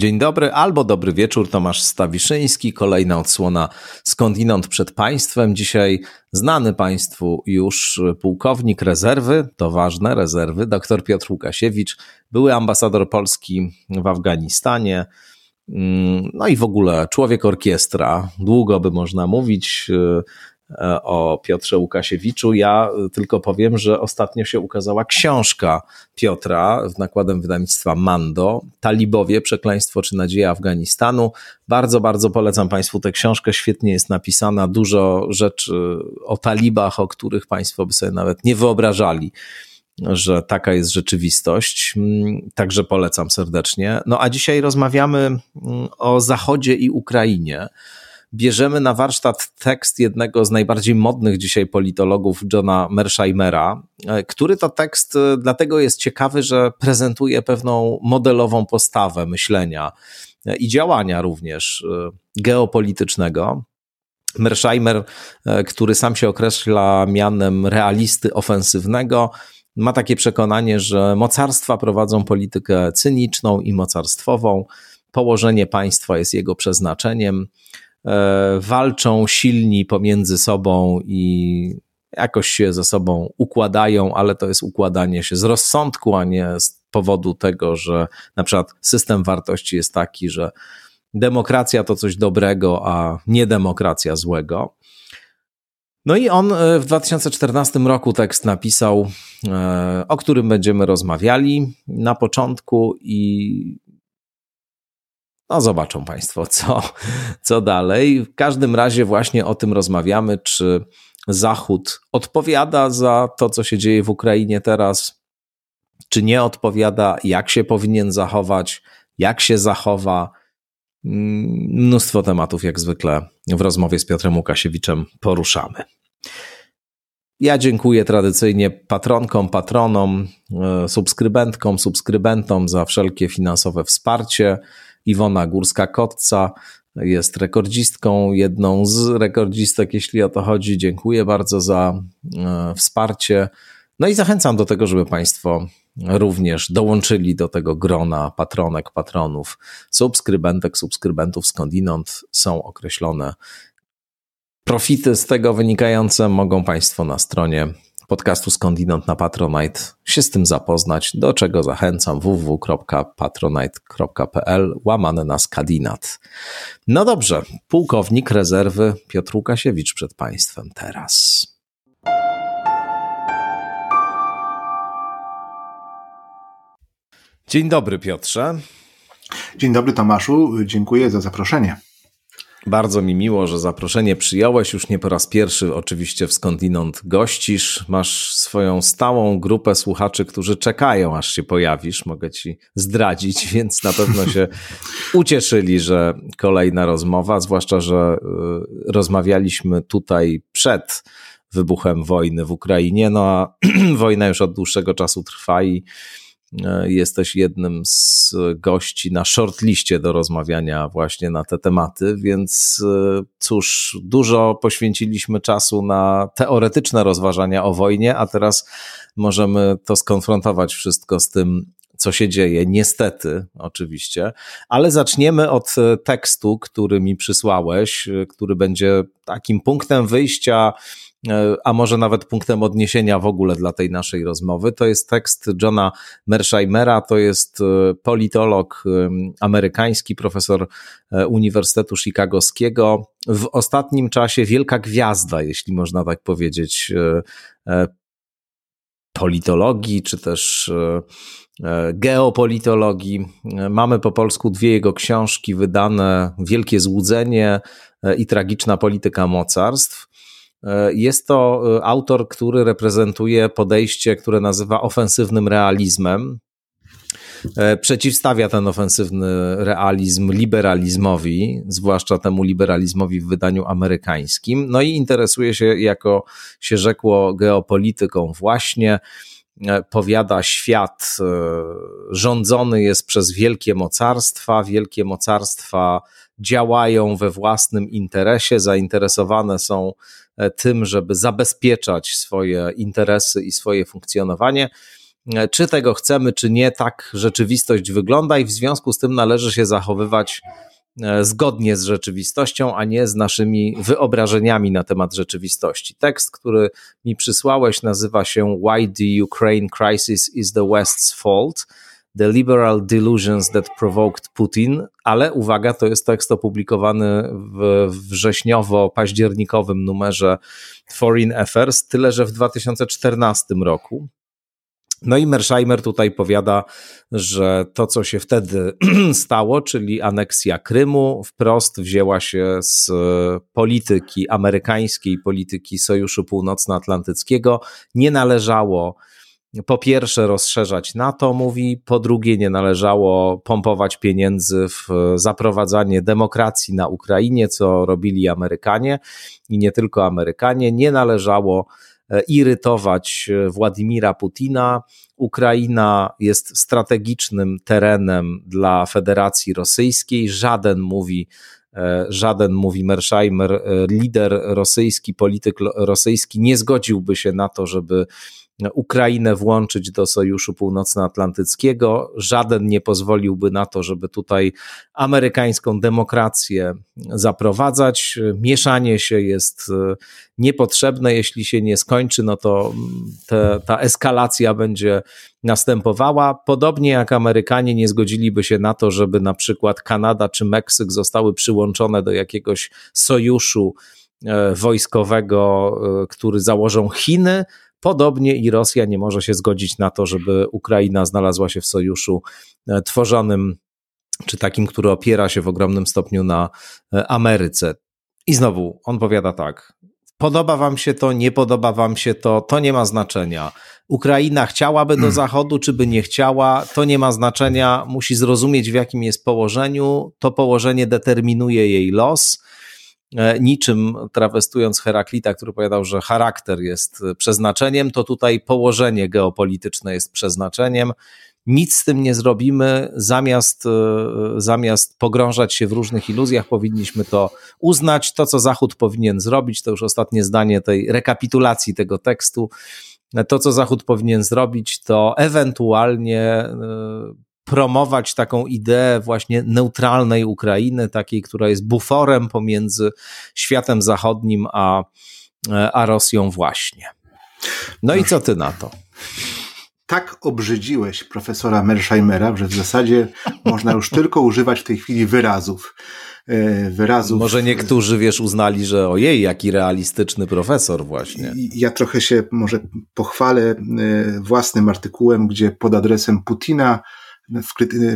Dzień dobry albo dobry wieczór, Tomasz Stawiszyński, kolejna odsłona Skądinąd przed Państwem. Dzisiaj znany Państwu już pułkownik rezerwy, to ważne, rezerwy, dr Piotr Łukasiewicz, były ambasador Polski w Afganistanie, mm, no i w ogóle człowiek orkiestra, długo by można mówić, E, o Piotrze Łukasiewiczu. Ja tylko powiem, że ostatnio się ukazała książka Piotra w nakładem wydawnictwa Mando, Talibowie, Przekleństwo czy Nadzieja Afganistanu. Bardzo, bardzo polecam Państwu tę książkę, świetnie jest napisana, dużo rzeczy o talibach, o których Państwo by sobie nawet nie wyobrażali że taka jest rzeczywistość. Mm, także polecam serdecznie. No a dzisiaj rozmawiamy mm, o Zachodzie i Ukrainie bierzemy na warsztat tekst jednego z najbardziej modnych dzisiaj politologów, Johna Mersheimera, e, który to tekst e, dlatego jest ciekawy, że prezentuje pewną modelową postawę myślenia e, i działania również geopolitycznego. Mersheimer, który sam się określa mianem realisty ofensywnego, ma takie przekonanie, że mocarstwa prowadzą politykę cyniczną i mocarstwową. Położenie państwa jest jego przeznaczeniem. E, walczą silni pomiędzy sobą i jakoś się ze sobą układają, ale to jest układanie się z rozsądku, a nie z powodu tego, że na przykład system wartości jest taki, że demokracja to coś dobrego, a nie demokracja złego. No i on e, w 2014 roku tekst napisał, e, o którym będziemy rozmawiali na początku i no, zobaczą Państwo, co, co dalej. W każdym razie, właśnie o tym rozmawiamy, czy Zachód odpowiada za to, co się dzieje w Ukrainie teraz, czy nie odpowiada, jak się powinien zachować, jak się zachowa. Mm, mnóstwo tematów, jak zwykle, w rozmowie z Piotrem Łukasiewiczem poruszamy. Ja dziękuję tradycyjnie patronkom, patronom, e, subskrybentkom, subskrybentom za wszelkie finansowe wsparcie. Iwona Górska-Kotca jest rekordzistką, jedną z rekordzistek, jeśli o to chodzi. Dziękuję bardzo za e, wsparcie. No i zachęcam do tego, żeby Państwo również dołączyli do tego grona patronek, patronów, subskrybentek, subskrybentów skądinąd są określone. Profity z tego wynikające mogą Państwo na stronie podcastu Skądinąd na Patronite się z tym zapoznać, do czego zachęcam www.patronite.pl łamane na skadinat. No dobrze, pułkownik rezerwy Piotr Łukasiewicz przed Państwem teraz. Dzień dobry Piotrze. Dzień dobry Tomaszu, dziękuję za zaproszenie. Bardzo mi miło, że zaproszenie przyjąłeś. Już nie po raz pierwszy oczywiście w skądinąd gościsz. Masz swoją stałą grupę słuchaczy, którzy czekają, aż się pojawisz. Mogę ci zdradzić, więc na pewno się ucieszyli, że kolejna rozmowa, zwłaszcza, że y, rozmawialiśmy tutaj przed wybuchem wojny w Ukrainie. No a wojna już od dłuższego czasu trwa i jesteś jednym z gości na shortliście do rozmawiania właśnie na te tematy, więc e, cóż, dużo poświęciliśmy czasu na teoretyczne rozważania o wojnie, a teraz możemy to skonfrontować wszystko z tym, co się dzieje, niestety, oczywiście, ale zaczniemy od e, tekstu, który mi przysłałeś, który będzie takim punktem wyjścia E, a może nawet punktem odniesienia w ogóle dla tej naszej rozmowy. To jest tekst Johna Mersheimera, to jest e, politolog amerykański, profesor e, Uniwersytetu Chicagowskiego. W ostatnim czasie wielka gwiazda, jeśli można tak powiedzieć, politologii, czy też geopolitologii. Mamy po polsku dwie jego książki wydane: Wielkie Złudzenie i Tragiczna Polityka Mocarstw. E, jest to e, autor, który reprezentuje podejście, które nazywa ofensywnym realizmem. E, przeciwstawia ten ofensywny realizm liberalizmowi, zwłaszcza temu liberalizmowi w wydaniu amerykańskim. No i interesuje się, jako się rzekło, geopolityką właśnie. Powiada, świat rządzony jest przez wielkie mocarstwa. Wielkie mocarstwa działają we własnym interesie, zainteresowane są tym, żeby zabezpieczać swoje interesy i swoje funkcjonowanie. czy tego chcemy, czy nie, tak rzeczywistość wygląda i w związku z tym należy się zachowywać E, zgodnie z rzeczywistością, a nie z naszymi wyobrażeniami na temat rzeczywistości. Tekst, który mi przysłałeś, nazywa się Why the Ukraine Crisis is the West's Fault. The Liberal Delusions That Provoked Putin, ale uwaga, to jest tekst opublikowany w wrześniowo-październikowym numerze Foreign Affairs, tyle że w 2014 roku. No i Mersheimer tutaj powiada, że to, co się wtedy stało, czyli aneksja Krymu, wprost wzięła się z polityki amerykańskiej, polityki Sojuszu Północnoatlantyckiego. Nie należało po pierwsze rozszerzać NATO, mówi, po drugie nie należało pompować pieniędzy w zaprowadzanie demokracji na Ukrainie, co robili Amerykanie i nie tylko Amerykanie. Nie należało E, irytować e, Władimira Putina. Ukraina jest strategicznym terenem dla Federacji Rosyjskiej. Żaden mówi, e, żaden mówi Mersheimer, lider rosyjski, polityk rosyjski nie zgodziłby się na to, żeby Ukrainę włączyć do Sojuszu Północnoatlantyckiego. Żaden nie pozwoliłby na to, żeby tutaj amerykańską demokrację zaprowadzać. Mieszanie się jest e, niepotrzebne. Jeśli się nie skończy, no to te, ta eskalacja będzie następowała. Podobnie jak Amerykanie nie zgodziliby się na to, żeby na przykład Kanada czy Meksyk zostały przyłączone do jakiegoś sojuszu e, wojskowego, e, który założą Chiny, Podobnie i Rosja nie może się zgodzić na to, żeby Ukraina znalazła się w sojuszu e, tworzonym, czy takim, który opiera się w ogromnym stopniu na e, Ameryce. I znowu on powiada tak: Podoba wam się to, nie podoba wam się to, to nie ma znaczenia. Ukraina chciałaby do Zachodu, czy by nie chciała, to nie ma znaczenia. Musi zrozumieć, w jakim jest położeniu. To położenie determinuje jej los. E, niczym trawestując Heraklita, który powiadał, że charakter jest przeznaczeniem, to tutaj położenie geopolityczne jest przeznaczeniem. Nic z tym nie zrobimy, zamiast, e, zamiast pogrążać się w różnych iluzjach, powinniśmy to uznać. To, co Zachód powinien zrobić, to już ostatnie zdanie tej rekapitulacji tego tekstu. To, co Zachód powinien zrobić, to ewentualnie e, promować taką ideę właśnie neutralnej Ukrainy, takiej, która jest buforem pomiędzy światem zachodnim a, a Rosją właśnie. No i co ty na to? tak obrzydziłeś profesora Mersheimera, że w zasadzie można już tylko używać w tej chwili wyrazów. E, wyrazów. Może niektórzy, wiesz, uznali, że ojej, jaki realistyczny profesor właśnie. Ja trochę się może pochwalę e, własnym artykułem, gdzie pod adresem Putina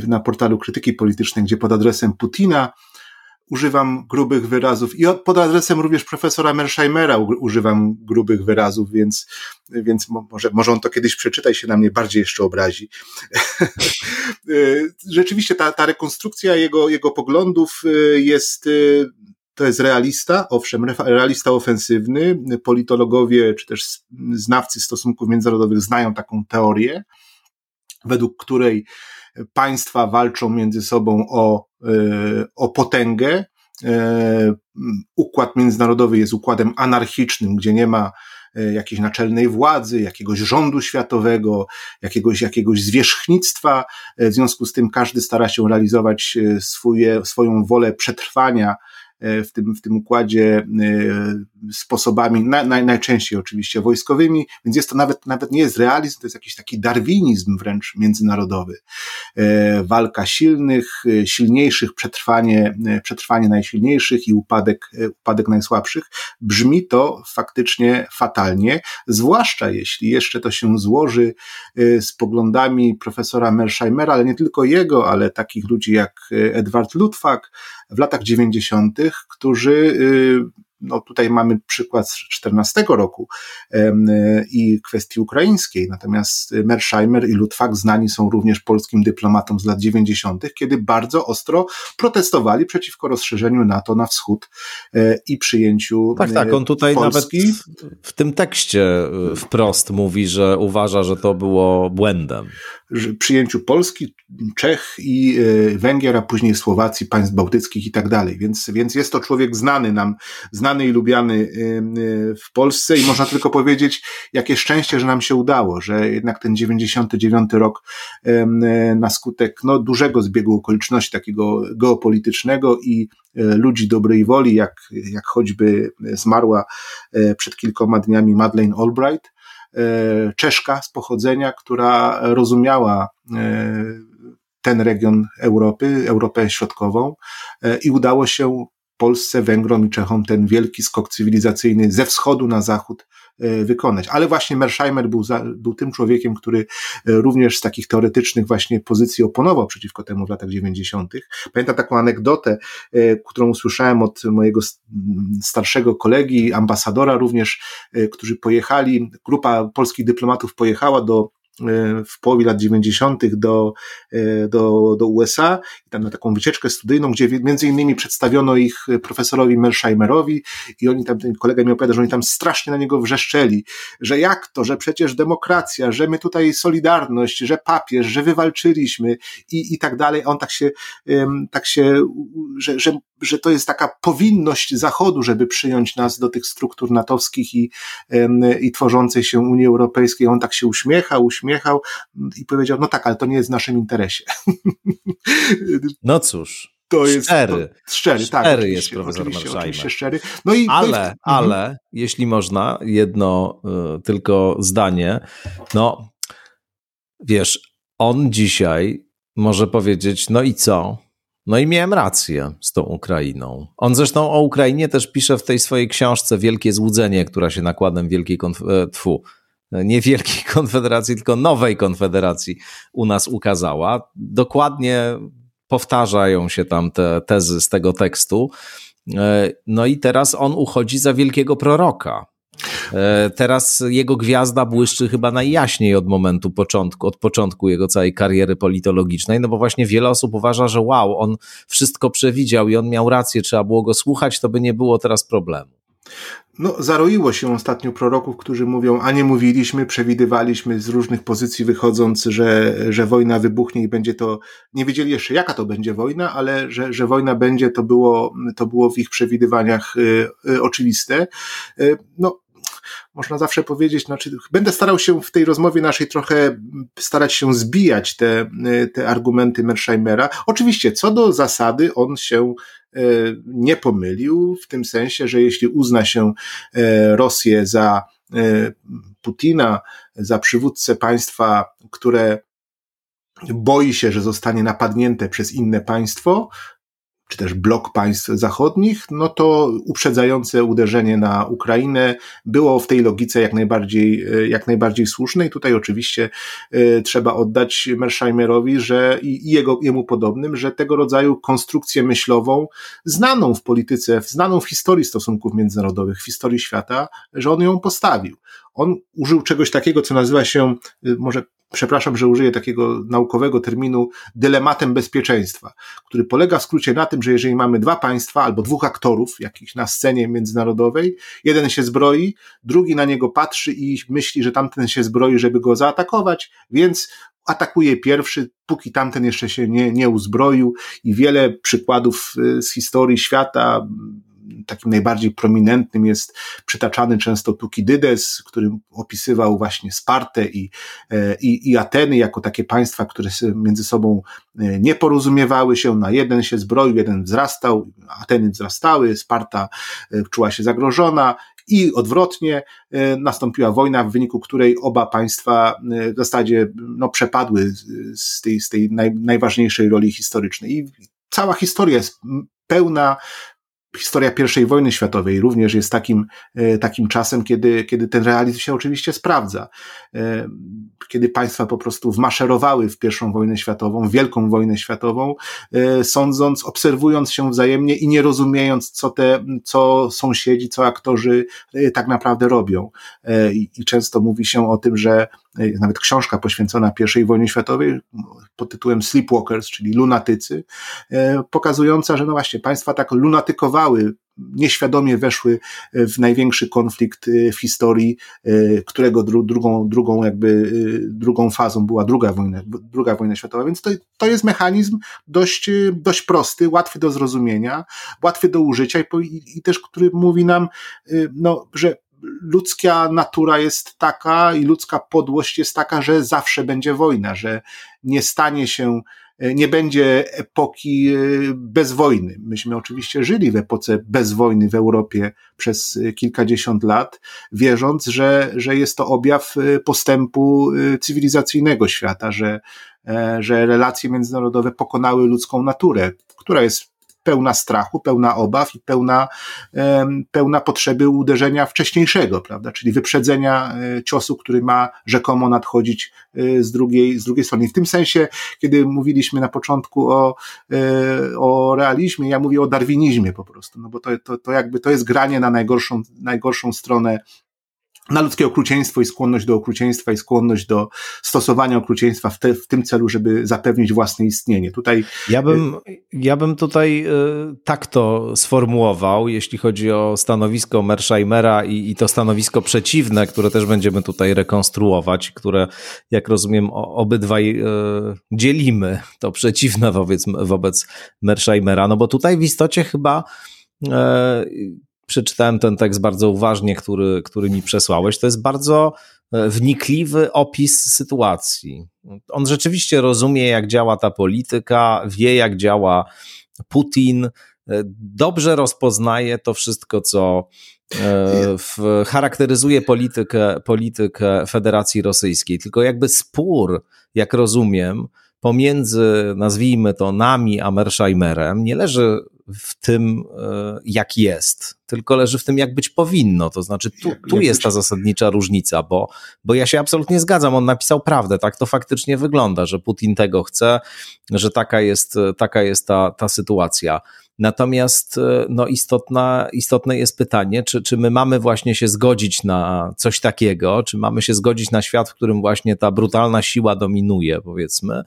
na portalu Krytyki Politycznej, gdzie pod adresem Putina używam grubych wyrazów i pod adresem również profesora Mersheimera używam grubych wyrazów, więc, więc może, może on to kiedyś przeczyta i się na mnie bardziej jeszcze obrazi. Rzeczywiście ta, ta rekonstrukcja jego, jego poglądów y, jest y, to jest realista, owszem, realista ofensywny. Politologowie czy też znawcy stosunków międzynarodowych znają taką teorię, według której państwa walczą między sobą o, e, o potęgę. E, układ międzynarodowy jest układem anarchicznym, gdzie nie ma e, jakiejś naczelnej władzy, jakiegoś rządu światowego, jakiegoś, jakiegoś zwierzchnictwa. W związku z tym każdy stara się realizować swoje, swoją wolę przetrwania w tym, w tym układzie sposobami, na, na, najczęściej oczywiście wojskowymi, więc jest to nawet, nawet nie jest realizm, to jest jakiś taki darwinizm wręcz międzynarodowy. E, walka silnych, silniejszych, przetrwanie, przetrwanie najsilniejszych i upadek, upadek najsłabszych. Brzmi to faktycznie fatalnie, zwłaszcza jeśli jeszcze to się złoży z poglądami profesora Mersheimera, ale nie tylko jego, ale takich ludzi jak Edward Ludwak, w latach 90., którzy no tutaj mamy przykład z 14 roku i kwestii ukraińskiej, natomiast Mersheimer i Ludwak znani są również polskim dyplomatom z lat 90., kiedy bardzo ostro protestowali przeciwko rozszerzeniu NATO na wschód e, i przyjęciu Tak, tak, on tutaj Polski. nawet w, w tym tekście e, wprost mówi, że uważa, że to było błędem przyjęciu Polski, Czech i e, Węgier, a później Słowacji, państw bałtyckich i tak dalej. Więc, więc jest to człowiek znany nam, znany znany i lubiany w Polsce i można tylko powiedzieć, jakie szczęście, że nam się udało, że jednak ten 99 rok na skutek no, dużego zbiegu okoliczności takiego geopolitycznego i ludzi dobrej woli, jak, jak choćby zmarła przed kilkoma dniami Madeleine Albright, Czeszka z pochodzenia, która rozumiała ten region Europy, Europę Środkową e, i udało się Polsce, Węgrom i Czechom ten wielki skok cywilizacyjny ze wschodu na zachód e, wykonać. Ale właśnie Mersheimer był, za, był tym człowiekiem, który e, również z takich teoretycznych właśnie pozycji oponował przeciwko temu w latach 90. Pamiętam taką anegdotę, którą usłyszałem od mojego starszego kolegi, ambasadora również, którzy pojechali, grupa polskich dyplomatów pojechała do E, w połowie lat 90. do, e, do, do USA i tam na taką wycieczkę studyjną, gdzie między innymi przedstawiono ich profesorowi Mersheimerowi i oni tam, ten kolega mi opowiada, że oni tam strasznie na niego wrzeszczeli, że jak to, że przecież demokracja, że my tutaj solidarność, że papież, że wywalczyliśmy i, i tak dalej. On tak się, tak się, że, że że to jest taka powinność Zachodu, żeby przyjąć nas do tych struktur natowskich i, i tworzącej się Unii Europejskiej. On tak się uśmiechał, uśmiechał i powiedział, no tak, ale to nie jest w naszym interesie. No cóż. To jest szczery. To, szczery, tak. Szczery jest profesor oczywiście, oczywiście szczery. No i, ale, no i... Mhm. ale, jeśli można, jedno y, tylko zdanie. No, wiesz, on dzisiaj może powiedzieć, no i co? No i miałem rację z tą Ukrainą. On zresztą o Ukrainie też pisze w tej swojej książce Wielkie Złudzenie, która się nakładem Wielkiej Konfederacji, tfu, nie Wielkiej Konfederacji, tylko Nowej Konfederacji u nas ukazała. Dokładnie powtarzają się tam te tezy z tego tekstu. E, no i teraz on uchodzi za wielkiego proroka. E, teraz jego gwiazda błyszczy chyba najjaśniej od momentu początku, od początku jego całej kariery politologicznej, no bo właśnie wiele osób uważa, że wow, on wszystko przewidział i on miał rację, trzeba było go słuchać, to by nie było teraz problemu. No, zaroiło się ostatnio proroków, którzy mówią, a nie mówiliśmy, przewidywaliśmy z różnych pozycji wychodząc, że, że wojna wybuchnie i będzie to, nie wiedzieli jeszcze jaka to będzie wojna, ale że, że wojna będzie, to było, to było w ich przewidywaniach y, y, oczywiste. Y, no, można zawsze powiedzieć, znaczy, będę starał się w tej rozmowie naszej trochę starać się zbijać te, te argumenty Mersheimera. Oczywiście, co do zasady, on się e, nie pomylił, w tym sensie, że jeśli uzna się e, Rosję za Putina, za przywódcę państwa, które boi się, że zostanie napadnięte przez inne państwo, czy też blok państw zachodnich, no to uprzedzające uderzenie na Ukrainę było w tej logice jak najbardziej, e, jak najbardziej słuszne i tutaj oczywiście y, trzeba oddać Mersheimerowi, że i, jego, jemu podobnym, że tego rodzaju konstrukcję myślową znaną w polityce, znaną w historii stosunków międzynarodowych, w historii świata, że on ją postawił. On użył czegoś takiego, co nazywa się, y, może przepraszam, że użyję takiego naukowego terminu, dylematem bezpieczeństwa, który polega w skrócie na tym, że jeżeli mamy dwa państwa albo dwóch aktorów jakichś na scenie międzynarodowej, jeden się zbroi, drugi na niego patrzy i myśli, że tamten się zbroi, żeby go zaatakować, więc atakuje pierwszy, póki tamten jeszcze się nie, nie uzbroił i wiele przykładów y, z historii świata takim najbardziej prominentnym jest przytaczany często Tukidydes, który opisywał właśnie Spartę i, e, i, i Ateny jako takie państwa, które między sobą e, nie porozumiewały się, na jeden się zbroił, jeden wzrastał, Ateny wzrastały, Sparta e, czuła się zagrożona i odwrotnie nastąpiła wojna, w wyniku której oba państwa w zasadzie no, przepadły z tej, z tej naj, najważniejszej roli historycznej. I cała historia jest pełna historia I wojny światowej również jest takim, e, takim czasem, kiedy, kiedy ten realizm się oczywiście sprawdza. E, kiedy państwa po prostu wmaszerowały w I wojnę światową, Wielką wojnę światową, e, sądząc, obserwując się wzajemnie i nie rozumiejąc, co te, co sąsiedzi, co aktorzy tak naprawdę robią. I często mówi się o tym, że nawet książka poświęcona I wojnie światowej pod tytułem Sleepwalkers, czyli lunatycy, pokazująca, że no właśnie państwa tak lunatykowały nieświadomie weszły w największy konflikt w historii, którego drugą, drugą jakby drugą fazą była druga wojna, druga wojna światowa, więc to, to jest mechanizm dość, dość prosty, łatwy do zrozumienia, łatwy do użycia i, i, i też, który mówi nam, no, że ludzka natura jest taka i ludzka podłość jest taka, że zawsze będzie wojna, że nie stanie się, nie będzie epoki e, bez wojny. Myśmy oczywiście żyli w epoce bez wojny w Europie przez kilkadziesiąt lat, wierząc, że, że jest to objaw e, postępu e, cywilizacyjnego świata, że, że relacje międzynarodowe pokonały ludzką naturę, która jest pełna strachu, pełna obaw i pełna, pełna potrzeby uderzenia wcześniejszego, prawda? Czyli wyprzedzenia e, ciosu, który ma rzekomo nadchodzić e, z drugiej, z drugiej strony. I w tym sensie, kiedy mówiliśmy na początku o, e, o realizmie, ja mówię o darwinizmie po prostu, no bo to, to, to jakby to jest granie na najgorszą, najgorszą stronę na ludzkie okrucieństwo i skłonność do okrucieństwa i skłonność do stosowania okrucieństwa w, te, w tym celu, żeby zapewnić własne istnienie. Tutaj ja bym, ja bym tutaj y, tak to sformułował, jeśli chodzi o stanowisko Mersheimera i, i to stanowisko przeciwne, które też będziemy tutaj rekonstruować, które, jak rozumiem, obydwaj y, dzielimy, to przeciwne wobec, wobec Mersheimera, no bo tutaj w istocie chyba y, przeczytałem ten tekst bardzo uważnie, który, który mi przesłałeś. To jest bardzo e, wnikliwy opis sytuacji. On rzeczywiście rozumie, jak działa ta polityka, wie, jak działa Putin, e, dobrze rozpoznaje to wszystko, co e, w, charakteryzuje politykę, politykę Federacji Rosyjskiej. Tylko jakby spór, jak rozumiem, pomiędzy, nazwijmy to, nami a Mersheimerem nie leży w tym, e, jak jest, tylko leży w tym, jak być powinno. To znaczy, tu, tu jest ta zasadnicza różnica, bo, bo ja się absolutnie zgadzam. On napisał prawdę, tak to faktycznie wygląda, że Putin tego chce, że taka jest, taka jest ta, ta sytuacja. Natomiast e, no, istotna, istotne jest pytanie, czy, czy my mamy właśnie się zgodzić na coś takiego, czy mamy się zgodzić na świat, w którym właśnie ta brutalna siła dominuje, powiedzmy,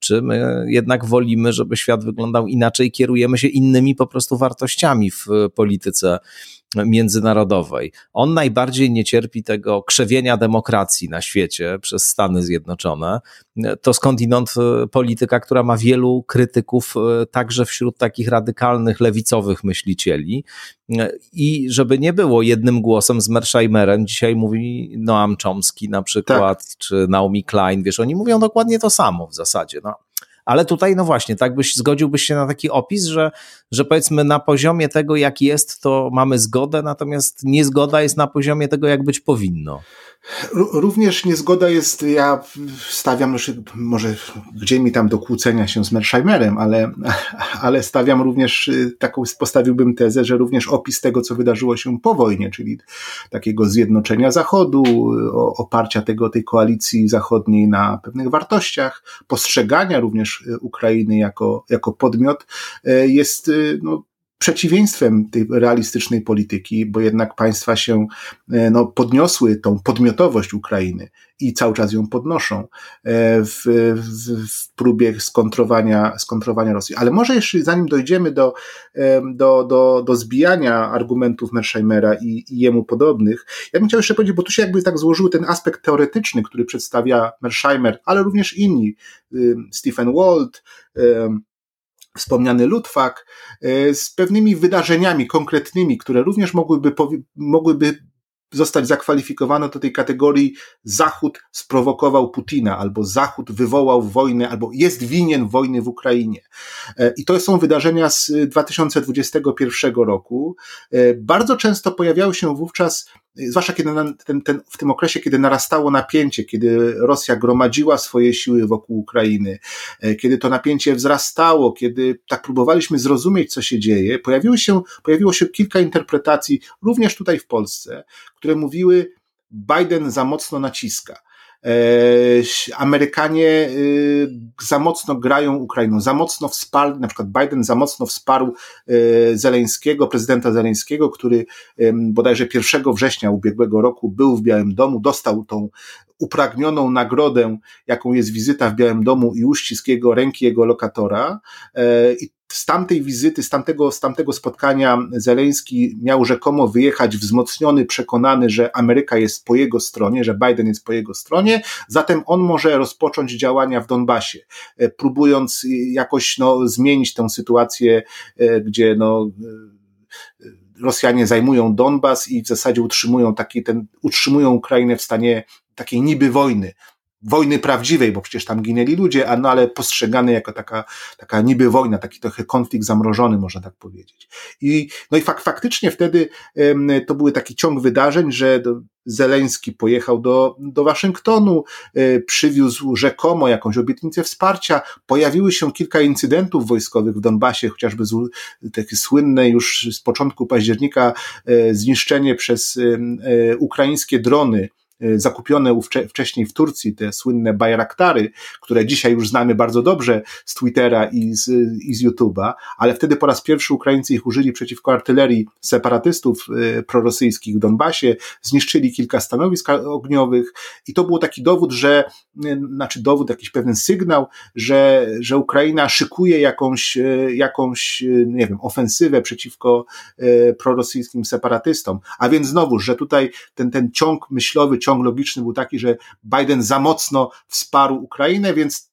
czy my jednak wolimy, żeby świat wyglądał inaczej, kierujemy się innymi po prostu wartościami w polityce międzynarodowej. On najbardziej nie cierpi tego krzewienia demokracji na świecie przez Stany Zjednoczone. To skądinąd e, polityka, która ma wielu krytyków, e, także wśród takich radykalnych, lewicowych myślicieli. E, I żeby nie było jednym głosem z Mersheimerem, dzisiaj mówi Noam Chomsky na przykład, tak. czy Naomi Klein, wiesz, oni mówią dokładnie to samo w zasadzie. No. Ale tutaj, no właśnie, tak byś zgodziłbyś się na taki opis, że, że powiedzmy na poziomie tego, jak jest, to mamy zgodę, natomiast niezgoda jest na poziomie tego, jak być powinno. Również niezgoda jest, ja stawiam, może gdzie mi tam do kłócenia się z Mersheimerem, ale, ale stawiam również y, taką, postawiłbym tezę, że również opis tego, co wydarzyło się po wojnie, czyli takiego zjednoczenia Zachodu, oparcia tego, tej koalicji zachodniej na pewnych wartościach, postrzegania również y, Ukrainy jako, jako podmiot, y, jest no, przeciwieństwem tej realistycznej polityki, bo jednak państwa się e, no, podniosły tą podmiotowość Ukrainy i cały czas ją podnoszą e, w, w, w próbie skontrowania, skontrowania Rosji. Ale może jeszcze zanim dojdziemy do, e, do, do, do zbijania argumentów Mersheimera i, i jemu podobnych, ja bym chciał jeszcze powiedzieć, bo tu się jakby tak złożył ten aspekt teoretyczny, który przedstawia Mersheimer, ale również inni, Stephen Walt, wspomniany Ludwak, e, z pewnymi wydarzeniami konkretnymi, które również mogłyby, mogłyby zostać zakwalifikowane do tej kategorii Zachód sprowokował Putina, albo Zachód wywołał wojnę, albo jest winien wojny w Ukrainie. E, I to są wydarzenia z 2021 roku. E, bardzo często pojawiały się wówczas zwłaszcza kiedy ten, ten, w tym okresie, kiedy narastało napięcie, kiedy Rosja gromadziła swoje siły wokół Ukrainy, e, kiedy to napięcie wzrastało, kiedy tak próbowaliśmy zrozumieć, co się dzieje, pojawiło się, pojawiło się kilka interpretacji, również tutaj w Polsce, które mówiły, Biden za mocno naciska. E, Amerykanie y, za mocno grają Ukrainą, za mocno wsparli, na przykład Biden za mocno wsparł e, Zeleńskiego, prezydenta Zeleńskiego, który bodajże 1 września ubiegłego roku był w Białym Domu, dostał tą upragnioną nagrodę, jaką jest wizyta w Białym Domu i uścisk jego ręki jego lokatora. E, I z tamtej wizyty, z tamtego, z tamtego spotkania Zeleński miał rzekomo wyjechać wzmocniony, przekonany, że Ameryka jest po jego stronie, że Biden jest po jego stronie, zatem on może rozpocząć działania w Donbasie, e, próbując jakoś no, zmienić tę sytuację, e, gdzie no, e, Rosjanie zajmują Donbas i w zasadzie utrzymują taki ten, utrzymują Ukrainę w stanie takiej niby wojny wojny prawdziwej, bo przecież tam ginęli ludzie, a no ale postrzegany jako taka, taka niby wojna, taki trochę konflikt zamrożony, można tak powiedzieć. I, no i fak, faktycznie wtedy um, to były taki ciąg wydarzeń, że do, Zeleński pojechał do, do Waszyngtonu, y, przywiózł rzekomo jakąś obietnicę wsparcia. Pojawiły się kilka incydentów wojskowych w Donbasie, chociażby z, takie słynne już z początku października y, zniszczenie przez y, ukraińskie drony zakupione wcześniej w Turcji, te słynne Bayraktary, które dzisiaj już znamy bardzo dobrze z Twittera i z, i z YouTube'a, ale wtedy po raz pierwszy Ukraińcy ich użyli przeciwko artylerii separatystów y, prorosyjskich w Donbasie, zniszczyli kilka stanowisk ogniowych i to był taki dowód, że, y, znaczy dowód, jakiś pewien sygnał, że, że Ukraina szykuje jakąś, jakąś, nie wiem, ofensywę przeciwko prorosyjskim separatystom. A więc znowu, że tutaj ten, ten ciąg myślowy, ciąg ciąg logiczny był taki, że Biden za mocno wsparł Ukrainę, więc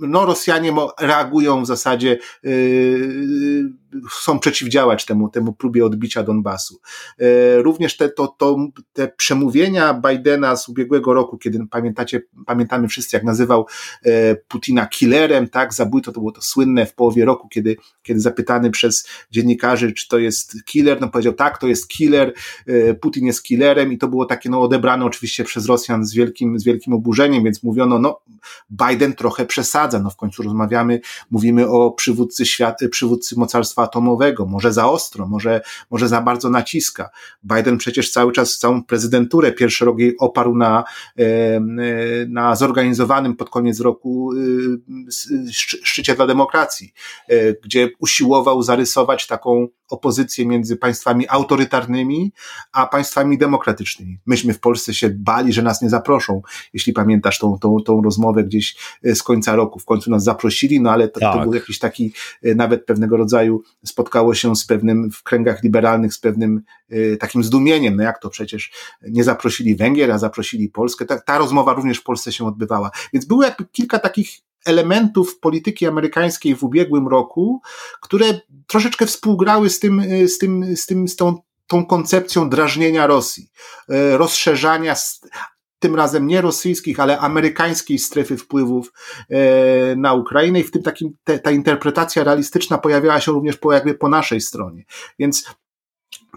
no, Rosjanie reagują w zasadzie, yy, chcą przeciwdziałać temu, temu próbie odbicia Donbasu. E, również te, to, to, te przemówienia Bidena z ubiegłego roku, kiedy pamiętacie, pamiętamy wszyscy, jak nazywał e, Putina killerem, tak, zabójto, to było to słynne w połowie roku, kiedy, kiedy zapytany przez dziennikarzy, czy to jest killer, no powiedział, tak, to jest killer, e, Putin jest killerem i to było takie, no odebrane oczywiście przez Rosjan z wielkim, z wielkim oburzeniem, więc mówiono, no Biden trochę przesadza, no w końcu rozmawiamy, mówimy o przywódcy świat, przywódcy mocarstwa atomowego, może za ostro, może, może za bardzo naciska. Biden przecież cały czas całą prezydenturę pierwszy rok jej oparł na, na zorganizowanym pod koniec roku y, szczycie dla demokracji, e, gdzie usiłował zarysować taką opozycję między państwami autorytarnymi, a państwami demokratycznymi. Myśmy w Polsce się bali, że nas nie zaproszą, jeśli pamiętasz tą, tą, tą rozmowę gdzieś e, z końca roku. W końcu nas zaprosili, no ale to, tak. to był jakiś taki e, nawet pewnego rodzaju spotkało się z pewnym, w kręgach liberalnych, z pewnym y, takim zdumieniem, no jak to przecież nie zaprosili Węgier, a zaprosili Polskę. Ta, ta rozmowa również w Polsce się odbywała. Więc było jakby kilka takich elementów polityki amerykańskiej w ubiegłym roku, które troszeczkę współgrały z tym, y, z tym, z tym, z tą tą koncepcją drażnienia Rosji, y, rozszerzania tym razem nie rosyjskich, ale amerykańskiej strefy wpływów e, na Ukrainę i w tym takim te, ta interpretacja realistyczna pojawiała się również po, jakby po naszej stronie. Więc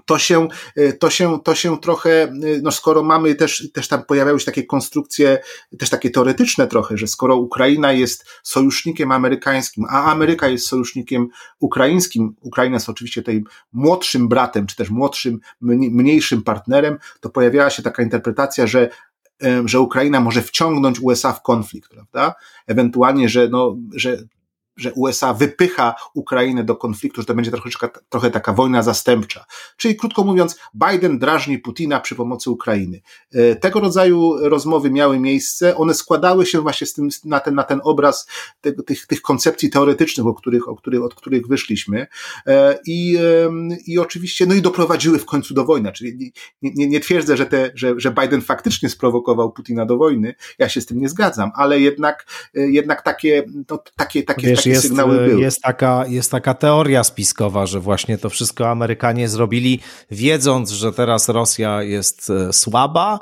to się, e, to się, to się trochę, e, no skoro mamy też, też tam pojawiały się takie konstrukcje, też takie teoretyczne trochę, że skoro Ukraina jest sojusznikiem amerykańskim, a Ameryka jest sojusznikiem ukraińskim, Ukraina jest oczywiście tej młodszym bratem, czy też młodszym, mniejszym partnerem, to pojawiała się taka interpretacja, że że Ukraina może wciągnąć USA w konflikt, prawda? Ewentualnie, że, no, że że USA wypycha Ukrainę do konfliktu, że to będzie trochę, trochę taka wojna zastępcza. Czyli krótko mówiąc, Biden drażni Putina przy pomocy Ukrainy. E, tego rodzaju rozmowy miały miejsce, one składały się właśnie z tym, na, ten, na ten obraz tych, tych, tych koncepcji teoretycznych, o których, o których, od których wyszliśmy e, i, i oczywiście, no i doprowadziły w końcu do wojny. Czyli nie, nie, nie twierdzę, że, te, że, że Biden faktycznie sprowokował Putina do wojny, ja się z tym nie zgadzam, ale jednak, e, jednak takie, no, takie, takie, Wiesz, takie jest, sygnały były. Jest taka, jest taka teoria spiskowa, że właśnie to wszystko Amerykanie zrobili, wiedząc, że teraz Rosja jest e, słaba,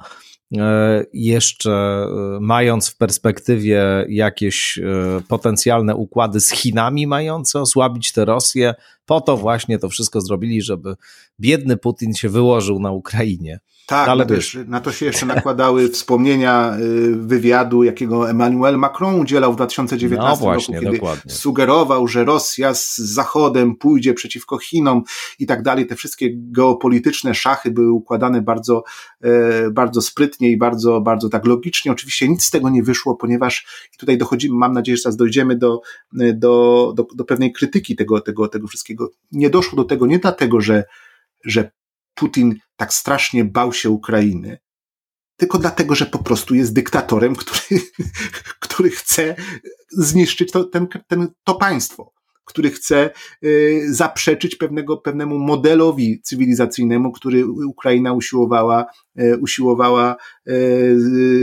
e, jeszcze e, mając w perspektywie jakieś potencjalne układy z Chinami mające osłabić tę Rosję, po to właśnie to wszystko zrobili, żeby biedny Putin się wyłożył na Ukrainie. Tak, ale no wiesz, na to się jeszcze nakładały wspomnienia y, wywiadu, jakiego Emmanuel Macron udzielał w 2019 no właśnie, roku, kiedy dokładnie. sugerował, że Rosja z Zachodem pójdzie przeciwko Chinom i tak dalej. Te wszystkie geopolityczne szachy były układane bardzo, e, bardzo sprytnie i bardzo, bardzo tak logicznie. Oczywiście nic z tego nie wyszło, ponieważ tutaj dochodzimy, mam nadzieję, że zaraz dojdziemy do, do, do, do pewnej krytyki tego, tego, tego wszystkiego. Nie doszło do tego nie dlatego, że, że Putin tak strasznie bał się Ukrainy, tylko dlatego, że po prostu jest dyktatorem, który, który chce zniszczyć to, ten, ten, to państwo który chce zaprzeczyć pewnego, pewnemu modelowi cywilizacyjnemu, który Ukraina usiłowała, usiłowała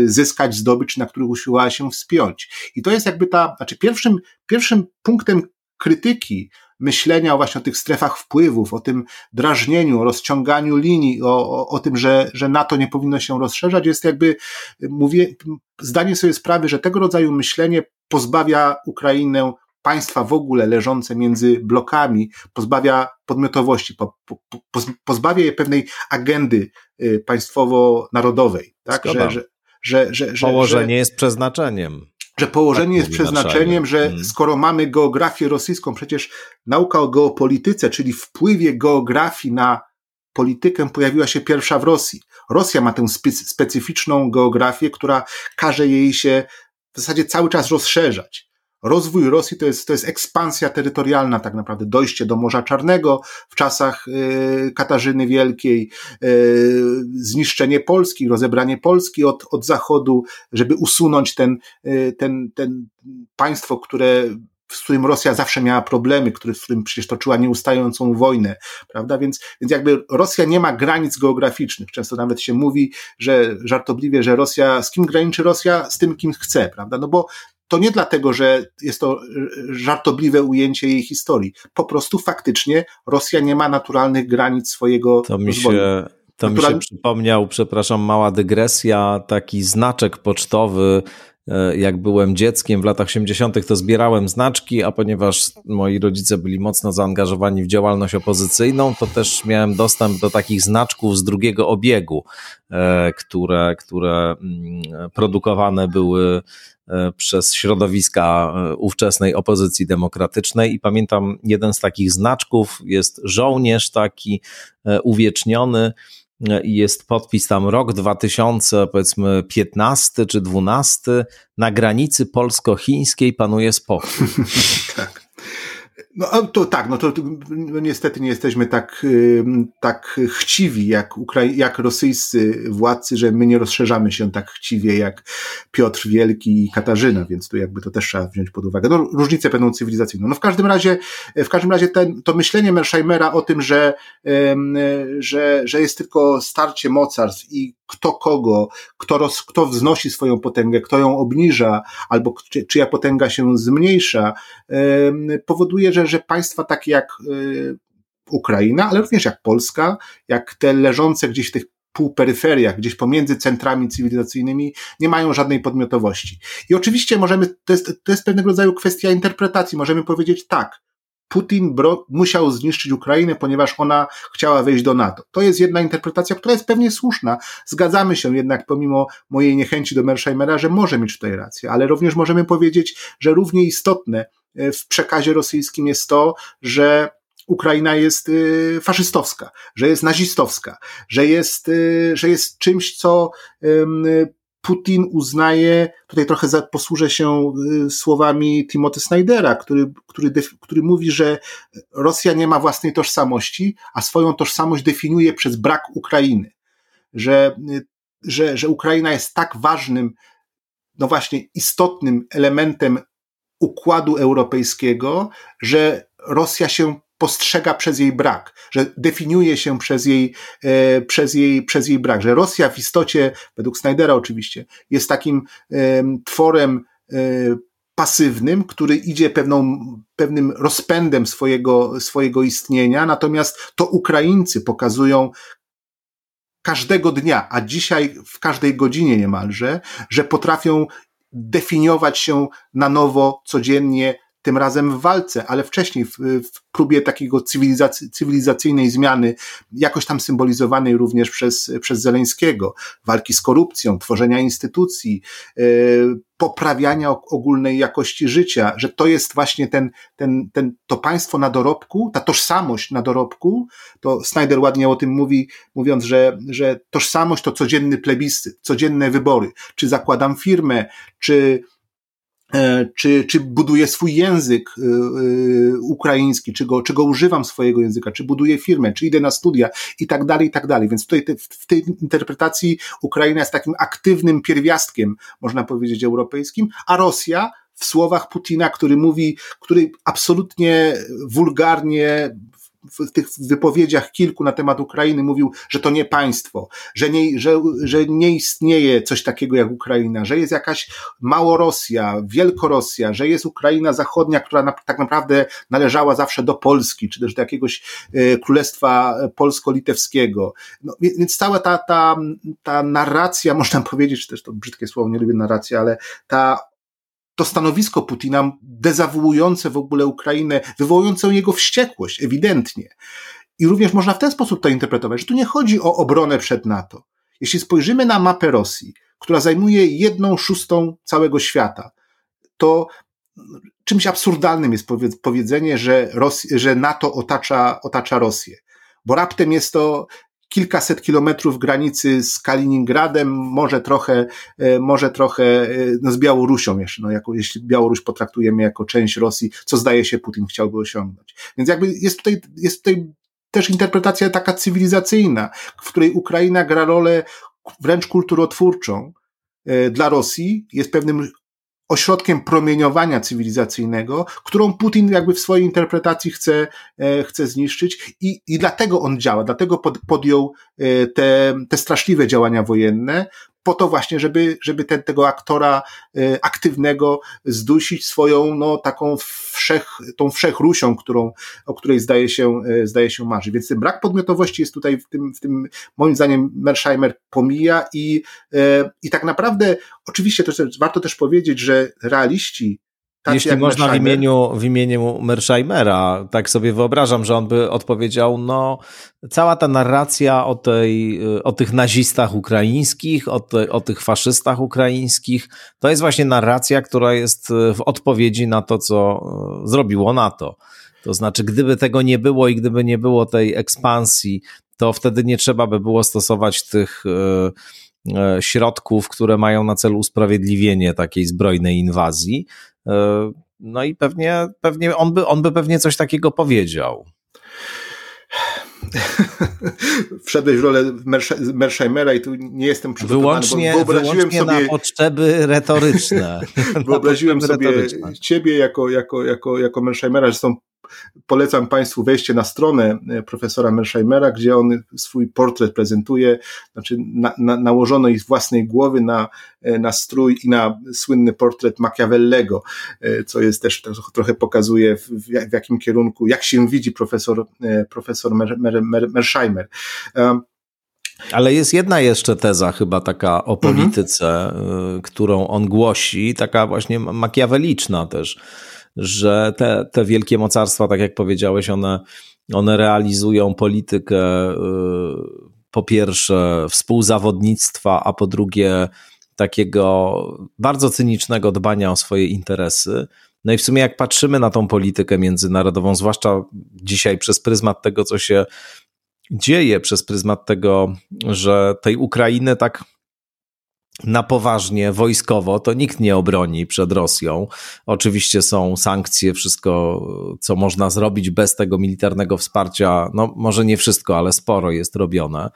zyskać, zdobyć, na który usiłowała się wspiąć. I to jest jakby ta, znaczy pierwszym, pierwszym punktem krytyki myślenia właśnie o tych strefach wpływów, o tym drażnieniu, o rozciąganiu linii, o, o, o tym, że, że NATO nie powinno się rozszerzać, jest jakby mówię, zdanie sobie sprawy, że tego rodzaju myślenie pozbawia Ukrainę państwa w ogóle leżące między blokami, pozbawia podmiotowości, po, po, po, pozbawia je pewnej agendy y, państwowo-narodowej. Tak? Że, że, że, że, że, Położenie że, jest przeznaczeniem że położenie tak jest przeznaczeniem, że hmm. skoro mamy geografię rosyjską, przecież nauka o geopolityce, czyli wpływie geografii na politykę pojawiła się pierwsza w Rosji. Rosja ma tę specyficzną geografię, która każe jej się w zasadzie cały czas rozszerzać. Rozwój Rosji to jest, to jest ekspansja terytorialna, tak naprawdę, dojście do Morza Czarnego w czasach y, Katarzyny Wielkiej, y, zniszczenie Polski, rozebranie Polski od, od Zachodu, żeby usunąć ten, y, ten, ten państwo, które z którym Rosja zawsze miała problemy, który, z którym przecież toczyła nieustającą wojnę, prawda? Więc, więc jakby Rosja nie ma granic geograficznych. Często nawet się mówi, że żartobliwie, że Rosja, z kim graniczy Rosja? Z tym, kim chce, prawda? No bo to nie dlatego, że jest to żartobliwe ujęcie jej historii. Po prostu faktycznie Rosja nie ma naturalnych granic swojego to mi się, To mi się przypomniał, przepraszam, mała dygresja, taki znaczek pocztowy e, jak byłem dzieckiem w latach 80., to zbierałem znaczki, a ponieważ moi rodzice byli mocno zaangażowani w działalność opozycyjną, to też miałem dostęp do takich znaczków z drugiego obiegu, e, które, które mm, produkowane były E, przez środowiska e, ówczesnej opozycji demokratycznej i pamiętam jeden z takich znaczków jest żołnierz taki e, uwieczniony i jest podpis tam rok 2000, powiedzmy 15 czy 12, na granicy polsko-chińskiej panuje spokój. tak. No to tak, no to no niestety nie jesteśmy tak, tak chciwi jak, Ukrai jak rosyjscy władcy, że my nie rozszerzamy się tak chciwie jak Piotr Wielki i Katarzyna, więc tu jakby to też trzeba wziąć pod uwagę. No różnice pewną cywilizacyjną. No w każdym razie, w każdym razie ten, to myślenie Mersheimera o tym, że, że, że jest tylko starcie mocarstw i kto kogo, kto, roz, kto wznosi swoją potęgę, kto ją obniża, albo czy, czyja potęga się zmniejsza, powoduje, że, że państwa takie jak y, Ukraina, ale również jak Polska, jak te leżące gdzieś w tych półperyferiach, gdzieś pomiędzy centrami cywilizacyjnymi, nie mają żadnej podmiotowości. I oczywiście możemy, to jest, to jest pewnego rodzaju kwestia interpretacji, możemy powiedzieć tak, Putin bro, musiał zniszczyć Ukrainę, ponieważ ona chciała wejść do NATO. To jest jedna interpretacja, która jest pewnie słuszna. Zgadzamy się jednak, pomimo mojej niechęci do Mersheimera, że może mieć tutaj rację, ale również możemy powiedzieć, że równie istotne w przekazie rosyjskim jest to, że Ukraina jest e, faszystowska, że jest nazistowska, że jest, e, że jest czymś, co Putin uznaje, tutaj trochę posłużę się słowami Timothy Snydera, który, który, który mówi, że Rosja nie ma własnej tożsamości, a swoją tożsamość definiuje przez brak Ukrainy. Że, że, że Ukraina jest tak ważnym, no właśnie istotnym elementem układu europejskiego, że Rosja się postrzega przez jej brak, że definiuje się przez jej, e, przez jej, przez jej brak, że Rosja w istocie, według Snydera oczywiście, jest takim e, tworem e, pasywnym, który idzie pewną, pewnym rozpędem swojego, swojego istnienia, natomiast to Ukraińcy pokazują każdego dnia, a dzisiaj w każdej godzinie niemalże, że potrafią definiować się na nowo codziennie tym razem w walce, ale wcześniej w, w próbie takiego cywilizac cywilizacyjnej zmiany, jakoś tam symbolizowanej również przez, przez Zeleńskiego, walki z korupcją, tworzenia instytucji, yy, poprawiania ogólnej jakości życia, że to jest właśnie ten, ten, ten, to państwo na dorobku, ta tożsamość na dorobku, to Snyder ładnie o tym mówi, mówiąc, że, że tożsamość to codzienny plebiscyt, codzienne wybory. Czy zakładam firmę, czy czy, czy buduję swój język e, e, ukraiński, czy go, czy go używam swojego języka, czy buduję firmę, czy idę na studia i tak dalej, i tak dalej. Więc tutaj te, w tej interpretacji Ukraina jest takim aktywnym pierwiastkiem, można powiedzieć, europejskim, a Rosja w słowach Putina, który mówi, który absolutnie wulgarnie w tych wypowiedziach kilku na temat Ukrainy mówił, że to nie państwo, że nie, że, że nie istnieje coś takiego jak Ukraina, że jest jakaś Małorosja, Wielkorosja, że jest Ukraina Zachodnia, która na, tak naprawdę należała zawsze do Polski, czy też do jakiegoś e, królestwa polsko-litewskiego. No, więc cała ta, ta, ta narracja, można powiedzieć, też to brzydkie słowo, nie lubię narracji, ale ta to stanowisko Putina dezawuujące w ogóle Ukrainę, wywołujące jego wściekłość, ewidentnie. I również można w ten sposób to interpretować, że tu nie chodzi o obronę przed NATO. Jeśli spojrzymy na mapę Rosji, która zajmuje jedną szóstą całego świata, to czymś absurdalnym jest powiedzenie, że, że NATO otacza, otacza Rosję. Bo raptem jest to kilkaset kilometrów granicy z Kaliningradem, może trochę, e, może trochę e, no z Białorusią jeszcze, no jako, jeśli Białoruś potraktujemy jako część Rosji, co zdaje się Putin chciałby osiągnąć. Więc jakby jest tutaj, jest tutaj też interpretacja taka cywilizacyjna, w której Ukraina gra rolę wręcz kulturotwórczą e, dla Rosji, jest pewnym ośrodkiem promieniowania cywilizacyjnego, którą Putin jakby w swojej interpretacji chce, e, chce zniszczyć i, i dlatego on działa, dlatego pod, podjął e, te, te straszliwe działania wojenne, po to właśnie, żeby, żeby ten, tego aktora e, aktywnego zdusić swoją, no, taką wszech, tą wszechrusią, którą, o której zdaje się, e, zdaje się marzyć. Więc ten brak podmiotowości jest tutaj w tym, w tym moim zdaniem Mersheimer pomija i, e, i tak naprawdę, oczywiście też, warto też powiedzieć, że realiści jeśli można w imieniu, w imieniu Mersheimera, tak sobie wyobrażam, że on by odpowiedział, no cała ta narracja o, tej, o tych nazistach ukraińskich, o, te, o tych faszystach ukraińskich, to jest właśnie narracja, która jest w odpowiedzi na to, co zrobiło NATO. To znaczy, gdyby tego nie było i gdyby nie było tej ekspansji, to wtedy nie trzeba by było stosować tych e, e, środków, które mają na celu usprawiedliwienie takiej zbrojnej inwazji. E, no i pewnie, pewnie on, by, on by pewnie coś takiego powiedział. Wszedłeś w rolę Mersheimera i tu nie jestem przygotowany. Wyłącznie, wyłącznie sobie, na potrzeby retoryczne. wyobraziłem sobie retoryczne. ciebie jako, jako, jako, jako Mersheimera, że są Polecam Państwu wejście na stronę e, profesora Mersheimera, gdzie on swój portret prezentuje, znaczy na, na, nałożono ich z własnej głowy na, e, na strój i na słynny portret Machiavellego, e, co jest też trochę pokazuje w, w jakim kierunku, jak się widzi profesor, profesor Mer, Mer, Mer, Mersheimer. Ale jest jedna jeszcze teza, chyba taka o mhm. polityce, mhm. którą on głosi, taka właśnie makiaweliczna też że te, te wielkie mocarstwa, tak jak powiedziałeś, one, one realizują politykę y, po pierwsze współzawodnictwa, a po drugie takiego bardzo cynicznego dbania o swoje interesy. No i w sumie jak patrzymy na tą politykę międzynarodową, zwłaszcza dzisiaj przez pryzmat tego, co się dzieje, przez pryzmat tego, że tej Ukrainy tak na poważnie wojskowo, to nikt nie obroni przed Rosją. Oczywiście są sankcje, wszystko, co można zrobić bez tego militarnego wsparcia, no może nie wszystko, ale sporo jest robione.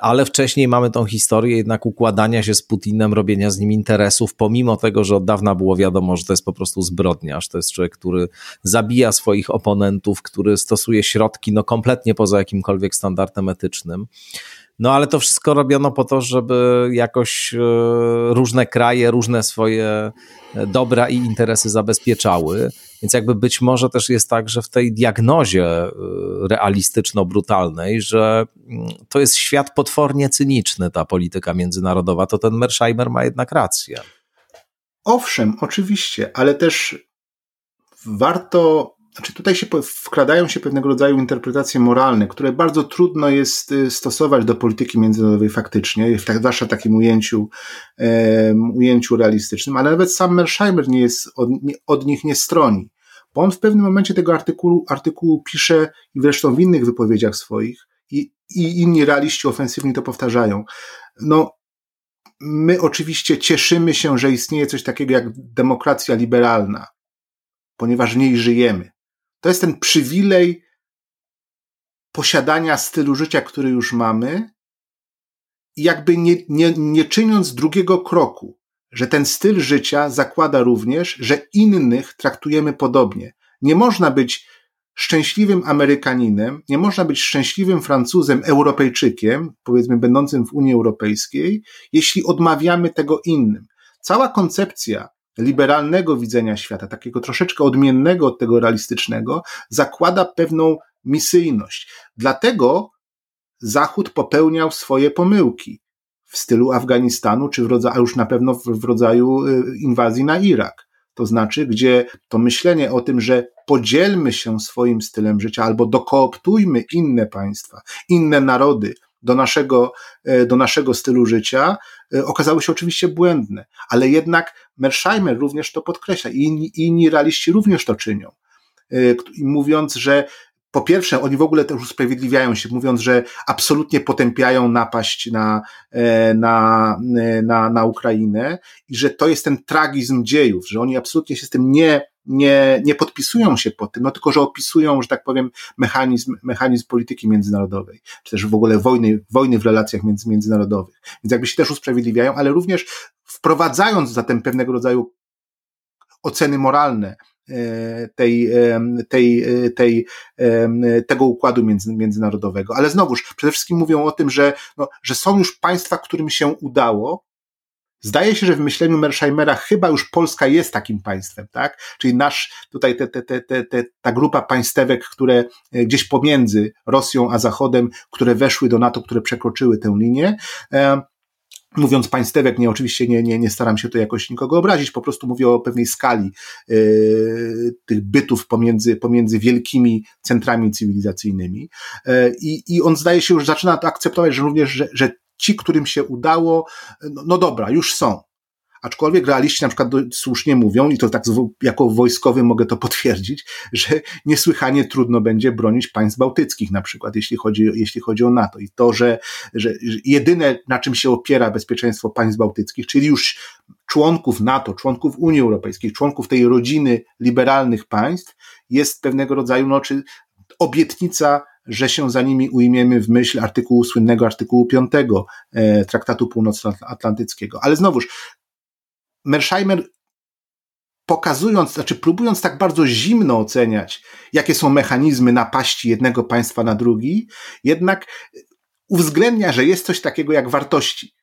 Ale wcześniej mamy tą historię jednak układania się z Putinem, robienia z nim interesów, pomimo tego, że od dawna było wiadomo, że to jest po prostu zbrodniarz. To jest człowiek, który zabija swoich oponentów, który stosuje środki no kompletnie poza jakimkolwiek standardem etycznym. No ale to wszystko robiono po to, żeby jakoś e, różne kraje, różne swoje e, dobra i interesy zabezpieczały. Więc jakby być może też jest tak, że w tej diagnozie e, realistyczno-brutalnej, że mm, to jest świat potwornie cyniczny, ta polityka międzynarodowa, to ten Mersheimer ma jednak rację. Owszem, oczywiście, ale też warto znaczy tutaj się wkradają się pewnego rodzaju interpretacje moralne, które bardzo trudno jest y, stosować do polityki międzynarodowej faktycznie, zwłaszcza w takim ujęciu, um, ujęciu realistycznym, ale nawet sam Mersheimer nie jest od, od nich nie stroni, bo on w pewnym momencie tego artykułu, artykułu pisze i zresztą w innych wypowiedziach swoich i, i inni realiści ofensywni to powtarzają. No, my oczywiście cieszymy się, że istnieje coś takiego jak demokracja liberalna, ponieważ w niej żyjemy. To jest ten przywilej posiadania stylu życia, który już mamy, i jakby nie, nie, nie czyniąc drugiego kroku, że ten styl życia zakłada również, że innych traktujemy podobnie. Nie można być szczęśliwym Amerykaninem, nie można być szczęśliwym Francuzem, Europejczykiem, powiedzmy będącym w Unii Europejskiej, jeśli odmawiamy tego innym. Cała koncepcja liberalnego widzenia świata, takiego troszeczkę odmiennego od tego realistycznego, zakłada pewną misyjność. Dlatego Zachód popełniał swoje pomyłki w stylu Afganistanu, czy w rodzaju, a już na pewno w, rodzaju y, inwazji na Irak. To znaczy, gdzie to myślenie o tym, że podzielmy się swoim stylem życia albo dokooptujmy inne państwa, inne narody do naszego, e, do naszego stylu życia, e, okazały się oczywiście błędne. Ale jednak Mersheimer również to podkreśla i inni, inni realiści również to czynią. E, mówiąc, że po pierwsze, oni w ogóle też usprawiedliwiają się, mówiąc, że absolutnie potępiają napaść na, e, na, e, na, na Ukrainę i że to jest ten tragizm dziejów, że oni absolutnie się z tym nie, nie, nie podpisują się pod tym, no tylko, że opisują, że tak powiem, mechanizm, mechanizm polityki międzynarodowej, czy też w ogóle wojny, wojny w relacjach między, międzynarodowych. Więc jakby się też usprawiedliwiają, ale również wprowadzając zatem pewnego rodzaju oceny moralne E, tej, e, tej, e, tej, tego układu między, międzynarodowego. Ale znowuż, przede wszystkim mówią o tym, że, no, że są już państwa, którym się udało. Zdaje się, że w myśleniu Mersheimera chyba już Polska jest takim państwem, tak? Czyli nasz, tutaj te, te, te, te, te, ta grupa państewek, które gdzieś pomiędzy Rosją a Zachodem, które weszły do NATO, które przekroczyły tę linię, Mówiąc państewek, nie, oczywiście nie, nie, nie staram się tu jakoś nikogo obrazić, po prostu mówię o pewnej skali y, tych bytów pomiędzy, pomiędzy wielkimi centrami cywilizacyjnymi. Y, I on zdaje się już zaczyna to akceptować, że również, że, że ci, którym się udało, no, no dobra, już są. Aczkolwiek realiści na przykład słusznie mówią, i to tak jako wojskowy mogę to potwierdzić, że niesłychanie trudno będzie bronić państw bałtyckich na przykład, jeśli chodzi, jeśli chodzi o NATO. I to, że, że jedyne na czym się opiera bezpieczeństwo państw bałtyckich, czyli już członków NATO, członków Unii Europejskiej, członków tej rodziny liberalnych państw, jest pewnego rodzaju, no, czy obietnica że się za nimi ujmiemy w myśl artykułu słynnego artykułu 5 e, Traktatu Północnoatlantyckiego. Ale znowuż, Mersheimer pokazując, znaczy próbując tak bardzo zimno oceniać, jakie są mechanizmy napaści jednego państwa na drugi, jednak uwzględnia, że jest coś takiego jak wartości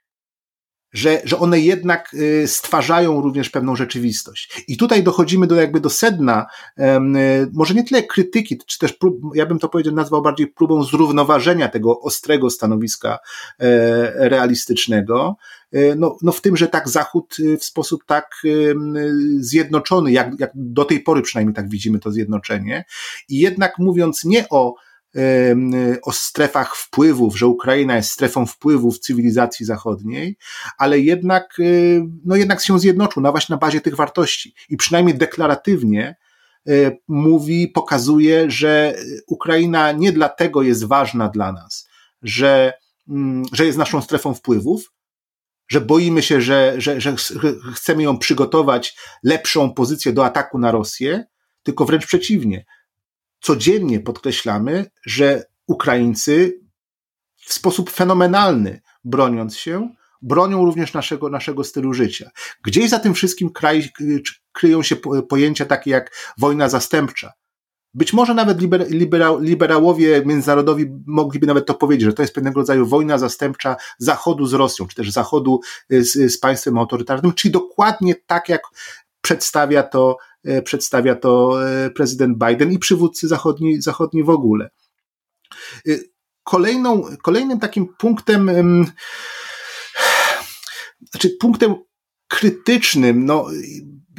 że, że one jednak y, stwarzają również pewną rzeczywistość. I tutaj dochodzimy do jakby do sedna, y, może nie tyle krytyki, czy też prób, ja bym to powiedział, nazwał bardziej próbą zrównoważenia tego ostrego stanowiska e, realistycznego, e, no, no w tym, że tak Zachód y, w sposób tak zjednoczony, jak, jak do tej pory przynajmniej tak widzimy to zjednoczenie, i jednak mówiąc nie o o strefach wpływów, że Ukraina jest strefą wpływów cywilizacji zachodniej, ale jednak, y, no jednak się zjednoczył na właśnie na bazie tych wartości. I przynajmniej deklaratywnie y, mówi, pokazuje, że Ukraina nie dlatego jest ważna dla nas, że, mm, że jest naszą strefą wpływów, że boimy się, że, że, że chcemy ją przygotować lepszą pozycję do ataku na Rosję, tylko wręcz przeciwnie, codziennie podkreślamy, że Ukraińcy w sposób fenomenalny broniąc się, bronią również naszego, naszego stylu życia. Gdzieś za tym wszystkim kraj, kryją się pojęcia takie jak wojna zastępcza. Być może nawet liber, libera, liberałowie międzynarodowi mogliby nawet to powiedzieć, że to jest pewnego rodzaju wojna zastępcza Zachodu z Rosją, czy też Zachodu z, z państwem autorytarnym, czyli dokładnie tak, jak przedstawia to przedstawia to e, prezydent Biden i przywódcy zachodni, zachodni w ogóle. E, kolejną, kolejnym takim punktem, znaczy punktem krytycznym, no,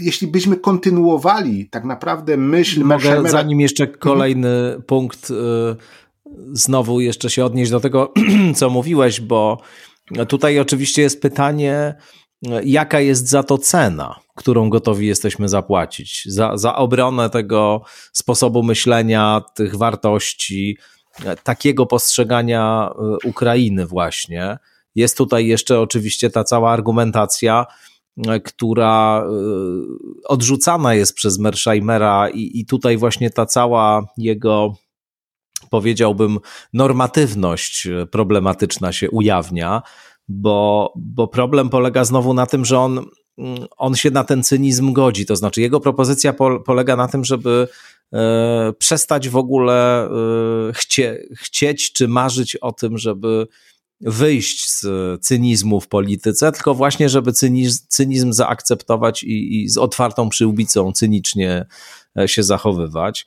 jeśli byśmy kontynuowali tak naprawdę myśl Mogę, zanim jeszcze kolejny mhm. punkt, znowu jeszcze się odnieść do tego, co mówiłeś, bo tutaj oczywiście jest pytanie, jaka jest za to cena, którą gotowi jesteśmy zapłacić, za, za obronę tego sposobu myślenia, tych wartości, takiego postrzegania e, Ukrainy, właśnie. Jest tutaj jeszcze oczywiście ta cała argumentacja, e, która e, odrzucana jest przez Mersheimera, i, i tutaj właśnie ta cała jego powiedziałbym, normatywność problematyczna się ujawnia, bo, bo problem polega znowu na tym, że on mm, on się na ten cynizm godzi. To znaczy, jego propozycja po, polega na tym, żeby e, przestać w ogóle e, chcie, chcieć czy marzyć o tym, żeby wyjść z cynizmu w polityce, tylko właśnie, żeby cynizm, cynizm zaakceptować i, i z otwartą przyłbicą cynicznie e, się zachowywać.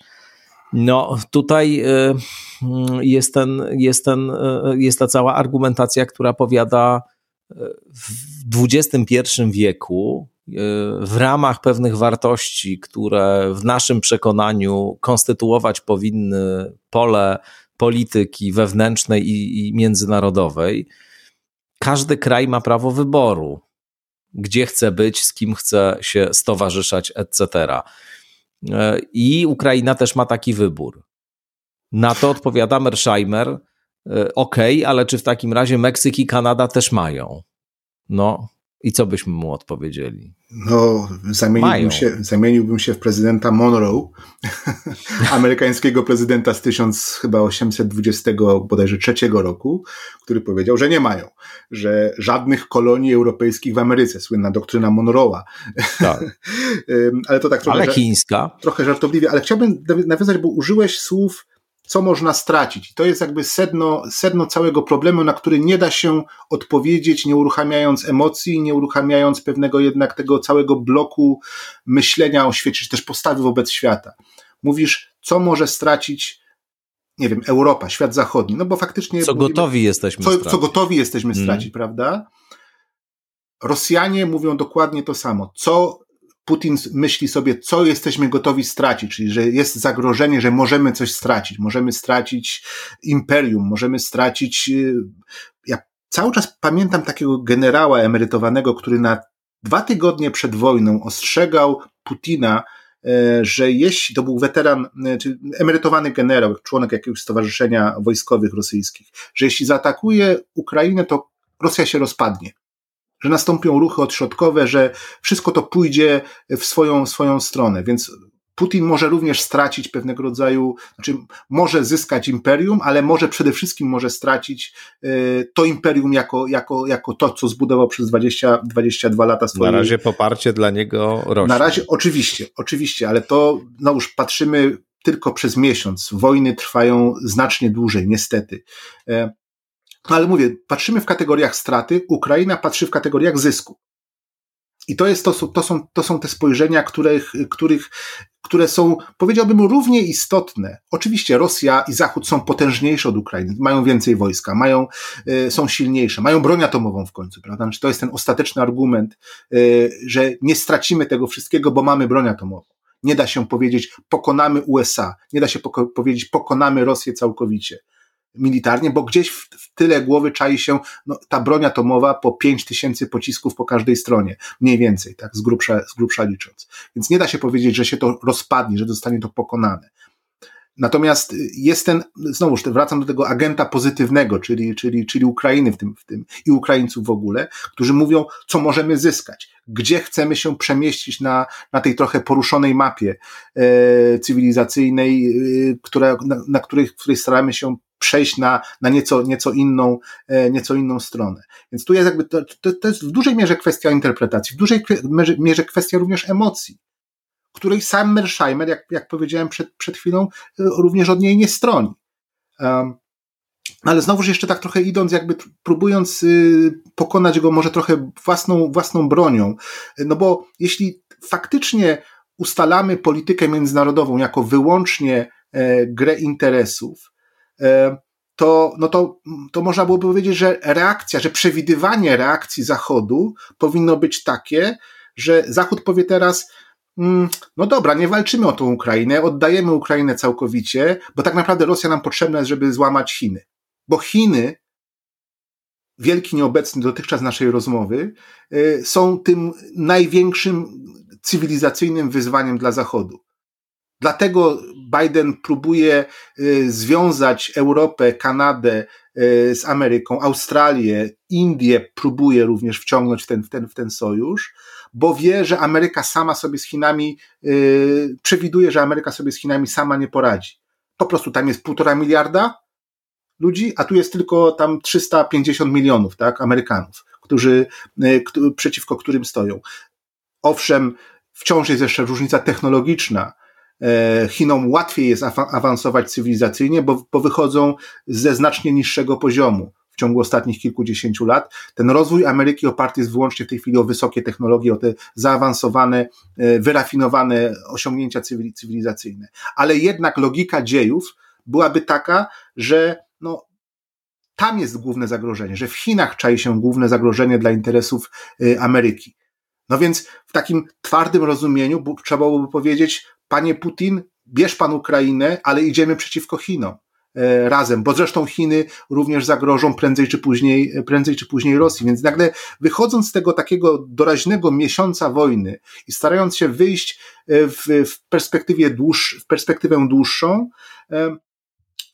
No, tutaj e, jest, ten, jest, ten, e, jest ta cała argumentacja, która powiada, w XXI wieku, w ramach pewnych wartości, które w naszym przekonaniu konstytuować powinny pole polityki wewnętrznej i, i międzynarodowej, każdy kraj ma prawo wyboru, gdzie chce być, z kim chce się stowarzyszać, etc. E, I Ukraina też ma taki wybór. Na to odpowiada Mersheimer, e, ok, ale czy w takim razie Meksyk i Kanada też mają? No, i co byśmy mu odpowiedzieli? No, zamieniłbym się, zamieniłbym się w prezydenta Monroe, amerykańskiego prezydenta z 1820 bodajże trzeciego roku, który powiedział, że nie mają, że żadnych kolonii europejskich w Ameryce, słynna doktryna Monroe'a. Tak. ale to tak trochę. Ale chińska. Trochę żartobliwie, ale chciałbym nawiązać, bo użyłeś słów co można stracić. I to jest jakby sedno, sedno całego problemu, na który nie da się odpowiedzieć, nie uruchamiając emocji, nie uruchamiając pewnego jednak tego całego bloku myślenia o świecie, czy też postawy wobec świata. Mówisz, co może stracić nie wiem, Europa, świat zachodni, no bo faktycznie... Co mówimy, gotowi jesteśmy co, stracić. Co gotowi jesteśmy mm. stracić, mm. prawda? Rosjanie mówią dokładnie to samo. Co Putin myśli sobie, co jesteśmy gotowi stracić, czyli że jest zagrożenie, że możemy coś stracić, możemy stracić imperium, możemy stracić. Y, ja cały czas pamiętam takiego generała emerytowanego, który na dwa tygodnie przed wojną ostrzegał Putina, e, że jeśli to był weteran, e, czy emerytowany generał, członek jakiegoś stowarzyszenia wojskowych rosyjskich, że jeśli zaatakuje Ukrainę, to Rosja się rozpadnie że nastąpią ruchy odśrodkowe, że wszystko to pójdzie w swoją, swoją stronę. Więc Putin może również stracić pewnego rodzaju, znaczy może zyskać imperium, ale może przede wszystkim może stracić y, to imperium jako, jako, jako to, co zbudował przez 20, 22 lata swojej. Na razie poparcie dla niego rośnie. Na razie oczywiście, oczywiście, ale to no już patrzymy tylko przez miesiąc. Wojny trwają znacznie dłużej, niestety. E, no ale mówię, patrzymy w kategoriach straty, Ukraina patrzy w kategoriach zysku. I to, jest, to, to, są, to są te spojrzenia, których, których, które są, powiedziałbym, równie istotne. Oczywiście Rosja i Zachód są potężniejsze od Ukrainy, mają więcej wojska, mają, y, są silniejsze, mają broń atomową w końcu, prawda? Czy znaczy, to jest ten ostateczny argument, y, że nie stracimy tego wszystkiego, bo mamy broń atomową. Nie da się powiedzieć, pokonamy USA, nie da się poko powiedzieć, pokonamy Rosję całkowicie militarnie, bo gdzieś w, w tyle głowy czai się no, ta broń atomowa po 5 tysięcy pocisków po każdej stronie, mniej więcej, tak, z grubsza, z grubsza licząc. Więc nie da się powiedzieć, że się to rozpadnie, że zostanie to pokonane. Natomiast jest ten, znowuż wracam do tego agenta pozytywnego, czyli, czyli, czyli Ukrainy w tym, w tym i Ukraińców w ogóle, którzy mówią, co możemy zyskać, gdzie chcemy się przemieścić na, na tej trochę poruszonej mapie e, cywilizacyjnej, e, która, na, na której, w której staramy się przejść na, na nieco, nieco, inną, e, nieco inną stronę. Więc tu jest jakby, to, to, to jest w dużej mierze kwestia interpretacji, w dużej mierze kwestia również emocji, której sam Mersheimer, jak, jak powiedziałem przed, przed chwilą, e, również od niej nie stroni. Um, ale znowuż jeszcze tak trochę idąc, jakby próbując y, pokonać go może trochę własną, własną bronią, no bo jeśli faktycznie ustalamy politykę międzynarodową jako wyłącznie e, grę interesów, E, to, no to, to można byłoby powiedzieć, że reakcja, że przewidywanie reakcji Zachodu powinno być takie, że Zachód powie teraz, mm, no dobra, nie walczymy o tą Ukrainę, oddajemy Ukrainę całkowicie, bo tak naprawdę Rosja nam potrzebna jest, żeby złamać Chiny. Bo Chiny, wielki nieobecny dotychczas naszej rozmowy, e, są tym największym cywilizacyjnym wyzwaniem dla Zachodu. Dlatego Biden próbuje y, związać Europę, Kanadę y, z Ameryką, Australię, Indię próbuje również wciągnąć w ten, w ten, w ten sojusz, bo wie, że Ameryka sama sobie z Chinami, yy, przewiduje, że Ameryka sobie z Chinami sama nie poradzi. Po prostu tam jest półtora miliarda ludzi, a tu jest tylko tam 350 milionów, tak, Amerykanów, którzy, przeciwko którym stoją owszem, wciąż jest jeszcze różnica technologiczna. E, Chinom łatwiej jest awansować cywilizacyjnie, bo, bo wychodzą ze znacznie niższego poziomu w ciągu ostatnich kilkudziesięciu lat. Ten rozwój Ameryki oparty jest wyłącznie w tej chwili o wysokie technologie, o te zaawansowane, e, wyrafinowane osiągnięcia cywilizacyjne. Ale jednak logika dziejów byłaby taka, że no, tam jest główne zagrożenie, że w Chinach czai się główne zagrożenie dla interesów e, Ameryki. No więc w takim twardym rozumieniu trzeba byłoby powiedzieć, panie Putin, bierz pan Ukrainę, ale idziemy przeciwko Chinom e, razem, bo zresztą Chiny również zagrożą prędzej czy później, prędzej czy później Rosji. Więc nagle wychodząc z tego takiego doraźnego miesiąca wojny i starając się wyjść e, w, w perspektywie dłuż, w perspektywę dłuższą, e,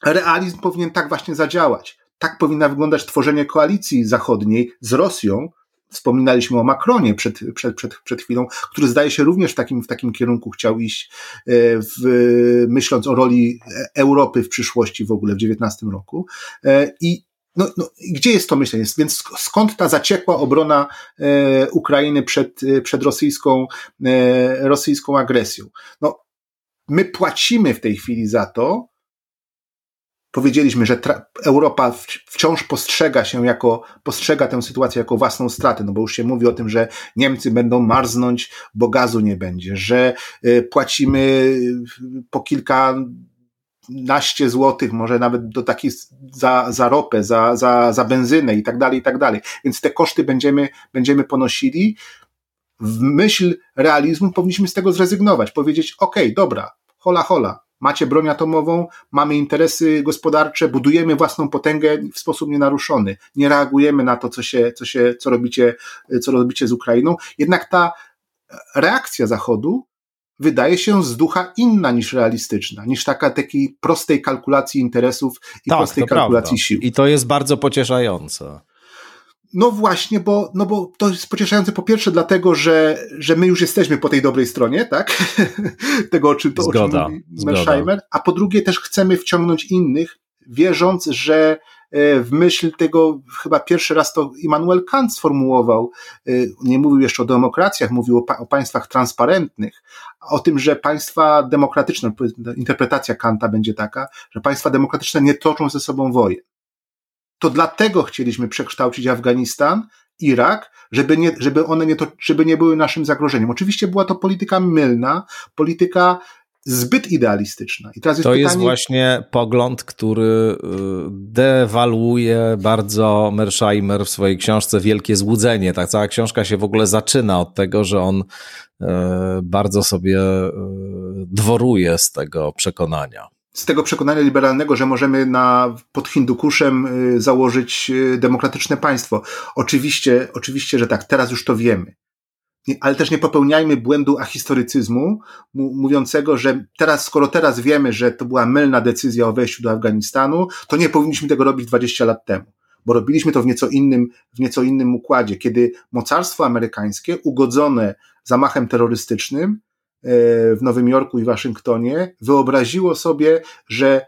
realizm powinien tak właśnie zadziałać. Tak powinna wyglądać tworzenie koalicji zachodniej z Rosją, Wspominaliśmy o Macronie przed, przed, przed, przed chwilą, który zdaje się również w takim, w takim kierunku chciał iść, e, w, myśląc o roli Europy w przyszłości w ogóle w XIX roku. E, I no, no, gdzie jest to myślenie? Więc skąd ta zaciekła obrona e, Ukrainy przed, przed rosyjską, e, rosyjską agresją? No, my płacimy w tej chwili za to, powiedzieliśmy, że Europa wciąż postrzega się jako, postrzega tę sytuację jako własną stratę, no bo już się mówi o tym, że Niemcy będą marznąć, bo gazu nie będzie, że y, płacimy y, po kilka naście złotych, może nawet do takich za, za ropę, za, za, za benzynę i tak dalej, i tak dalej. Więc te koszty będziemy, będziemy ponosili. W myśl realizmu powinniśmy z tego zrezygnować, powiedzieć, ok, dobra, hola, hola, macie broń atomową, mamy interesy gospodarcze, budujemy własną potęgę w sposób nienaruszony. Nie reagujemy na to, co się, co się, co robicie, co robicie z Ukrainą. Jednak ta reakcja Zachodu wydaje się z ducha inna niż realistyczna, niż taka takiej prostej kalkulacji interesów i tak, prostej kalkulacji prawda. sił. I to jest bardzo pocieszające. No właśnie, bo, no bo to jest pocieszające po pierwsze dlatego, że, że my już jesteśmy po tej dobrej stronie, tak? Tego, o czym, to, zgoda, o czym mówi Mersheimer. A po drugie też chcemy wciągnąć innych, wierząc, że e, w myśl tego, chyba pierwszy raz to Immanuel Kant sformułował, e, nie mówił jeszcze o demokracjach, mówił o, o państwach transparentnych, o tym, że państwa demokratyczne, interpretacja Kanta będzie taka, że państwa demokratyczne nie toczą ze sobą wojen to dlatego chcieliśmy przekształcić Afganistan, Irak, żeby, nie, żeby one nie, to, żeby nie były naszym zagrożeniem. Oczywiście była to polityka mylna, polityka zbyt idealistyczna. I teraz jest to pytanie... jest właśnie pogląd, który y, dewaluuje bardzo Mersheimer w swojej książce Wielkie Złudzenie. Ta cała książka się w ogóle zaczyna od tego, że on y, bardzo sobie y, dworuje z tego przekonania z tego przekonania liberalnego, że możemy na, pod Hindukuszem y, założyć y, demokratyczne państwo. Oczywiście, oczywiście, że tak, teraz już to wiemy. Ale też nie popełniajmy błędu ahistorycyzmu, mówiącego, że teraz, skoro teraz wiemy, że to była mylna decyzja o wejściu do Afganistanu, to nie powinniśmy tego robić 20 lat temu. Bo robiliśmy to w nieco innym, w nieco innym układzie, kiedy mocarstwo amerykańskie, ugodzone zamachem terrorystycznym, w Nowym Jorku i Waszyngtonie wyobraziło sobie, że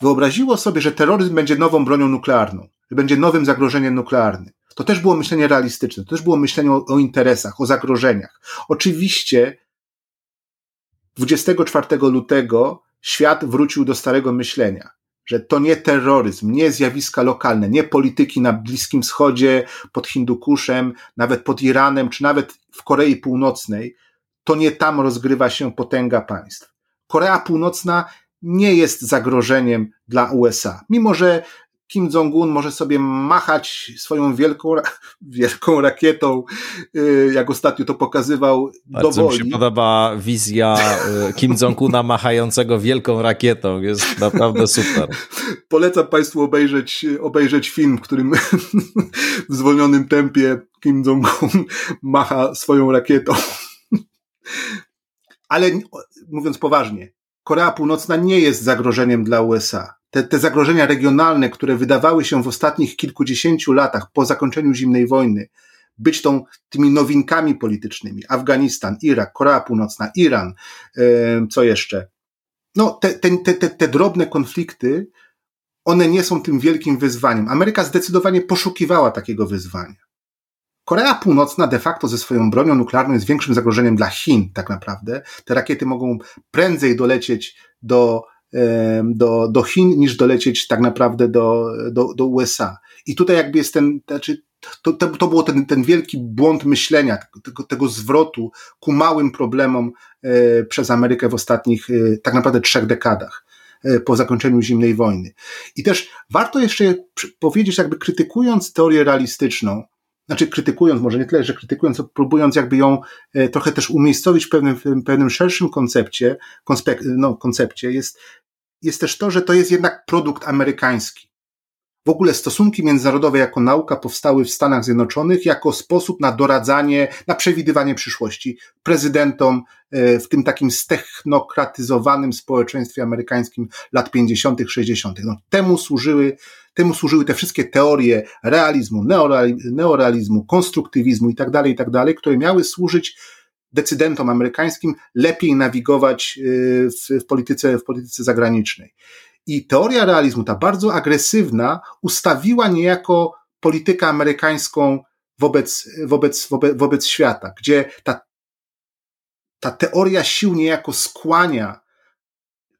wyobraziło sobie, że terroryzm będzie nową bronią nuklearną, że będzie nowym zagrożeniem nuklearnym. To też było myślenie realistyczne, to też było myślenie o, o interesach, o zagrożeniach. Oczywiście 24 lutego świat wrócił do starego myślenia, że to nie terroryzm, nie zjawiska lokalne, nie polityki na Bliskim Wschodzie, pod Hindukuszem, nawet pod Iranem, czy nawet w Korei Północnej, to nie tam rozgrywa się potęga państw. Korea Północna nie jest zagrożeniem dla USA, mimo że Kim Jong-un może sobie machać swoją wielką, wielką rakietą, y, jak ostatnio to pokazywał, Bardzo mi się podoba wizja y, Kim Jong-una machającego wielką rakietą. Jest naprawdę super. Polecam Państwu obejrzeć, obejrzeć film, w którym w zwolnionym tempie Kim Jong-un macha swoją rakietą. Ale mówiąc poważnie, Korea Północna nie jest zagrożeniem dla USA. Te, te zagrożenia regionalne, które wydawały się w ostatnich kilkudziesięciu latach po zakończeniu zimnej wojny, być tą, tymi nowinkami politycznymi, Afganistan, Irak, Korea Północna, Iran, yy, co jeszcze? No, te, te, te, te drobne konflikty, one nie są tym wielkim wyzwaniem. Ameryka zdecydowanie poszukiwała takiego wyzwania. Korea Północna de facto ze swoją bronią nuklearną jest większym zagrożeniem dla Chin, tak naprawdę. Te rakiety mogą prędzej dolecieć do, do, do Chin, niż dolecieć tak naprawdę do, do, do USA. I tutaj jakby jest ten, znaczy to, to, to było ten, ten wielki błąd myślenia, tego, tego zwrotu ku małym problemom e, przez Amerykę w ostatnich e, tak naprawdę trzech dekadach e, po zakończeniu zimnej wojny. I też warto jeszcze powiedzieć, jakby krytykując teorię realistyczną, znaczy krytykując, może nie tyle, że krytykując, próbując jakby ją trochę też umiejscowić w pewnym, w pewnym szerszym koncepcie, no, koncepcie jest, jest też to, że to jest jednak produkt amerykański. W ogóle stosunki międzynarodowe jako nauka powstały w Stanach Zjednoczonych jako sposób na doradzanie, na przewidywanie przyszłości prezydentom e, w tym takim stechnokratyzowanym społeczeństwie amerykańskim lat 50., 60. No, temu służyły, temu służyły te wszystkie teorie realizmu, neorealizmu, konstruktywizmu itd., tak tak które miały służyć decydentom amerykańskim lepiej nawigować e, w, w, polityce, w polityce zagranicznej. I teoria realizmu, ta bardzo agresywna, ustawiła niejako politykę amerykańską wobec, wobec, wobec, wobec świata, gdzie ta, ta teoria sił niejako skłania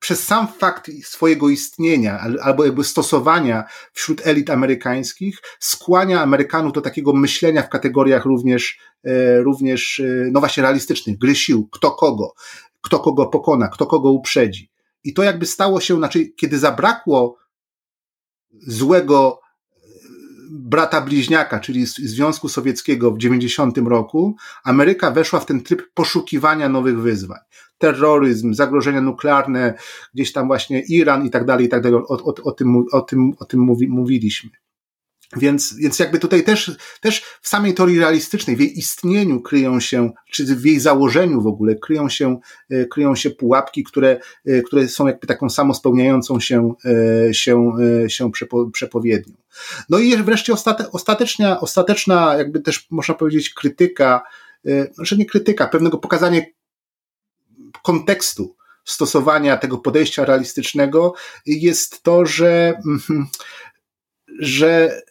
przez sam fakt swojego istnienia albo jakby stosowania wśród elit amerykańskich skłania Amerykanów do takiego myślenia w kategoriach również, e, również e, no właśnie realistycznych, gry sił, kto kogo, kto kogo pokona, kto kogo uprzedzi. I to jakby stało się, znaczy, kiedy zabrakło złego e, brata bliźniaka, czyli Związku Sowieckiego w 90 roku, Ameryka weszła w ten tryb poszukiwania nowych wyzwań. Terroryzm, zagrożenia nuklearne, gdzieś tam właśnie Iran i tak dalej, i tak dalej. O, o, o tym, o tym, o tym mówi, mówiliśmy. Więc, więc jakby tutaj też, też w samej teorii realistycznej, w jej istnieniu kryją się, czy w jej założeniu w ogóle kryją się, e, kryją się pułapki, które, e, które są jakby taką samospełniającą się, e, się, się przepo, przepowiednią. No i wreszcie ostate, ostateczna, ostateczna jakby też można powiedzieć krytyka, że nie krytyka, pewnego pokazania kontekstu stosowania tego podejścia realistycznego jest to, że, mhm, że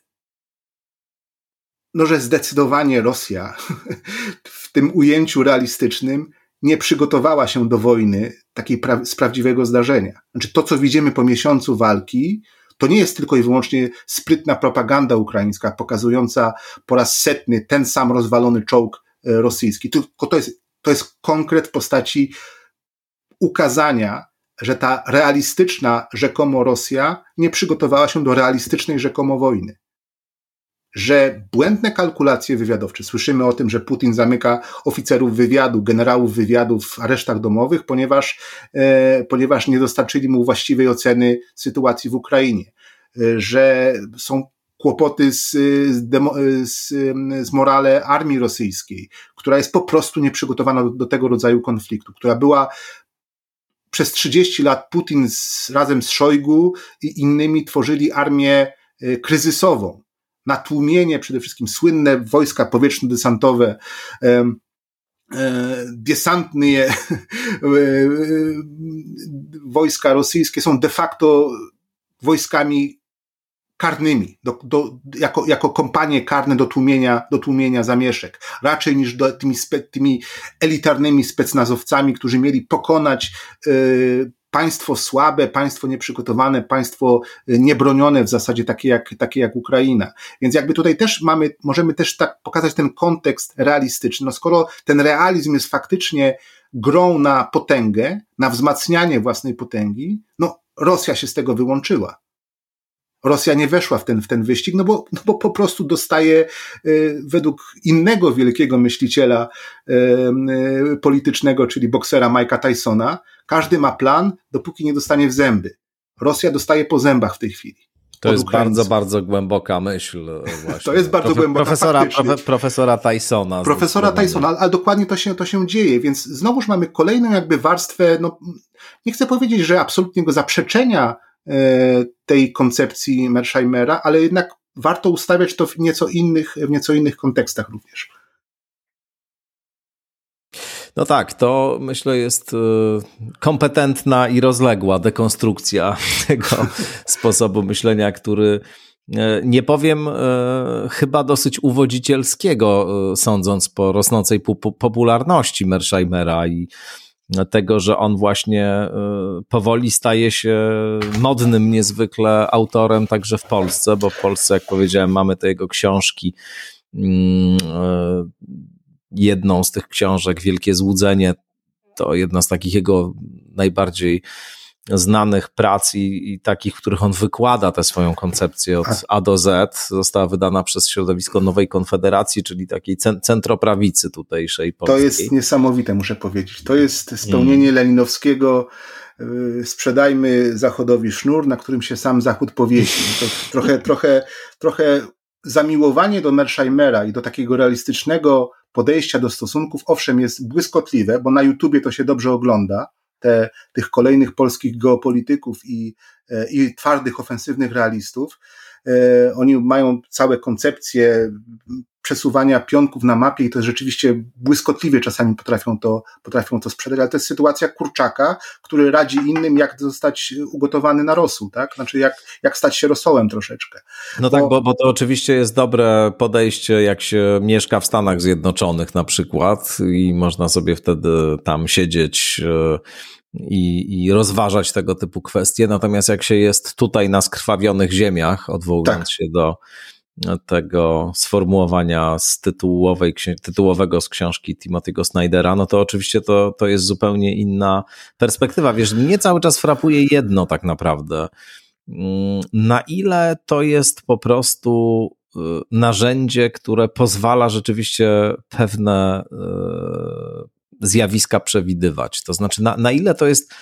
no, że zdecydowanie Rosja w tym ujęciu realistycznym nie przygotowała się do wojny takiej pra- z prawdziwego zdarzenia. Znaczy to, co widzimy po miesiącu walki, to nie jest tylko i wyłącznie sprytna propaganda ukraińska, pokazująca po raz setny ten sam rozwalony czołg e, rosyjski, tylko to jest, to jest konkret w postaci ukazania, że ta realistyczna rzekomo Rosja nie przygotowała się do realistycznej rzekomo wojny że błędne kalkulacje wywiadowcze, słyszymy o tym, że Putin zamyka oficerów wywiadu, generałów wywiadu w aresztach domowych, ponieważ, e, ponieważ nie dostarczyli mu właściwej oceny sytuacji w Ukrainie, e, że są kłopoty z, z, demo, z, z morale armii rosyjskiej, która jest po prostu nieprzygotowana do, do tego rodzaju konfliktu, która była przez 30 lat Putin z, razem z Szojgu i innymi tworzyli armię e, kryzysową na tłumienie przede wszystkim słynne wojska powietrzno-desantowe, e, desantne e, wojska rosyjskie są de facto wojskami karnymi, do, do, jako, jako kompanie karne do tłumienia, do tłumienia zamieszek, raczej niż do, tymi, spe, tymi elitarnymi specnazowcami, którzy mieli pokonać y, państwo słabe, państwo nieprzygotowane, państwo y, niebronione w zasadzie takie jak, takie jak Ukraina. Więc jakby tutaj też mamy, możemy też tak pokazać ten kontekst realistyczny. No skoro ten realizm jest faktycznie grą na potęgę, na wzmacnianie własnej potęgi, no Rosja się z tego wyłączyła. Rosja nie weszła w ten, w ten wyścig, no bo, no bo po prostu dostaje y, według innego wielkiego myśliciela y, y, politycznego, czyli boksera Mike'a Tysona, każdy ma plan, dopóki nie dostanie w zęby. Rosja dostaje po zębach w tej chwili. To jest bardzo, bardzo głęboka myśl. Właśnie. To jest bardzo Profe głęboka profesora, profe profesora Tysona. Profesora Tysona, ale dokładnie to się, to się dzieje, więc znowuż mamy kolejną jakby warstwę, no, nie chcę powiedzieć, że absolutnego zaprzeczenia E, tej koncepcji Mersheimera, ale jednak warto ustawiać to w nieco innych, w nieco innych kontekstach również. No tak, to myślę jest e, kompetentna i rozległa dekonstrukcja tego sposobu myślenia, który nie powiem chyba dosyć uwodzicielskiego, sądząc po rosnącej popularności Mersheimera i tego, że on właśnie powoli staje się modnym niezwykle autorem także w Polsce, bo w Polsce, jak powiedziałem, mamy te jego książki mm, jedną z tych książek, Wielkie Złudzenie, to jedna z takich jego najbardziej znanych prac i, i, takich, w których on wykłada tę swoją koncepcję od A do Z, została wydana przez środowisko Nowej Konfederacji, czyli takiej centroprawicy tutejszej polskiej. To jest niesamowite, muszę powiedzieć. To jest spełnienie hmm. leninowskiego y, sprzedajmy Zachodowi sznur, na którym się sam Zachód powiesi. To trochę, trochę, trochę zamiłowanie do Mersheimera i do takiego realistycznego podejścia do stosunków, owszem, jest błyskotliwe, bo na YouTubie to się dobrze ogląda, te, tych kolejnych polskich geopolityków i, e, i twardych, ofensywnych realistów. E, oni mają całe koncepcje przesuwania pionków na mapie i to rzeczywiście błyskotliwie czasami potrafią to, potrafią to sprzedać, ale to jest sytuacja kurczaka, który radzi innym, jak zostać ugotowany na rosół, tak? Znaczy, jak, jak stać się rosołem troszeczkę. No tak, bo, tak, bo, bo to oczywiście jest dobre podejście, jak się mieszka w Stanach Zjednoczonych na przykład i można sobie wtedy tam siedzieć e, i, i rozważać tego typu kwestie. Natomiast jak się jest tutaj na skrwawionych ziemiach, odwołując tak. się do tego sformułowania z tytułowej, tytułowego z książki Timothy'ego Snydera, no to oczywiście to, to jest zupełnie inna perspektywa. Wiesz, mnie cały czas frapuje jedno tak naprawdę. Mm, na ile to jest po prostu y, narzędzie, które pozwala rzeczywiście pewne y, zjawiska przewidywać. To znaczy, na, na ile to jest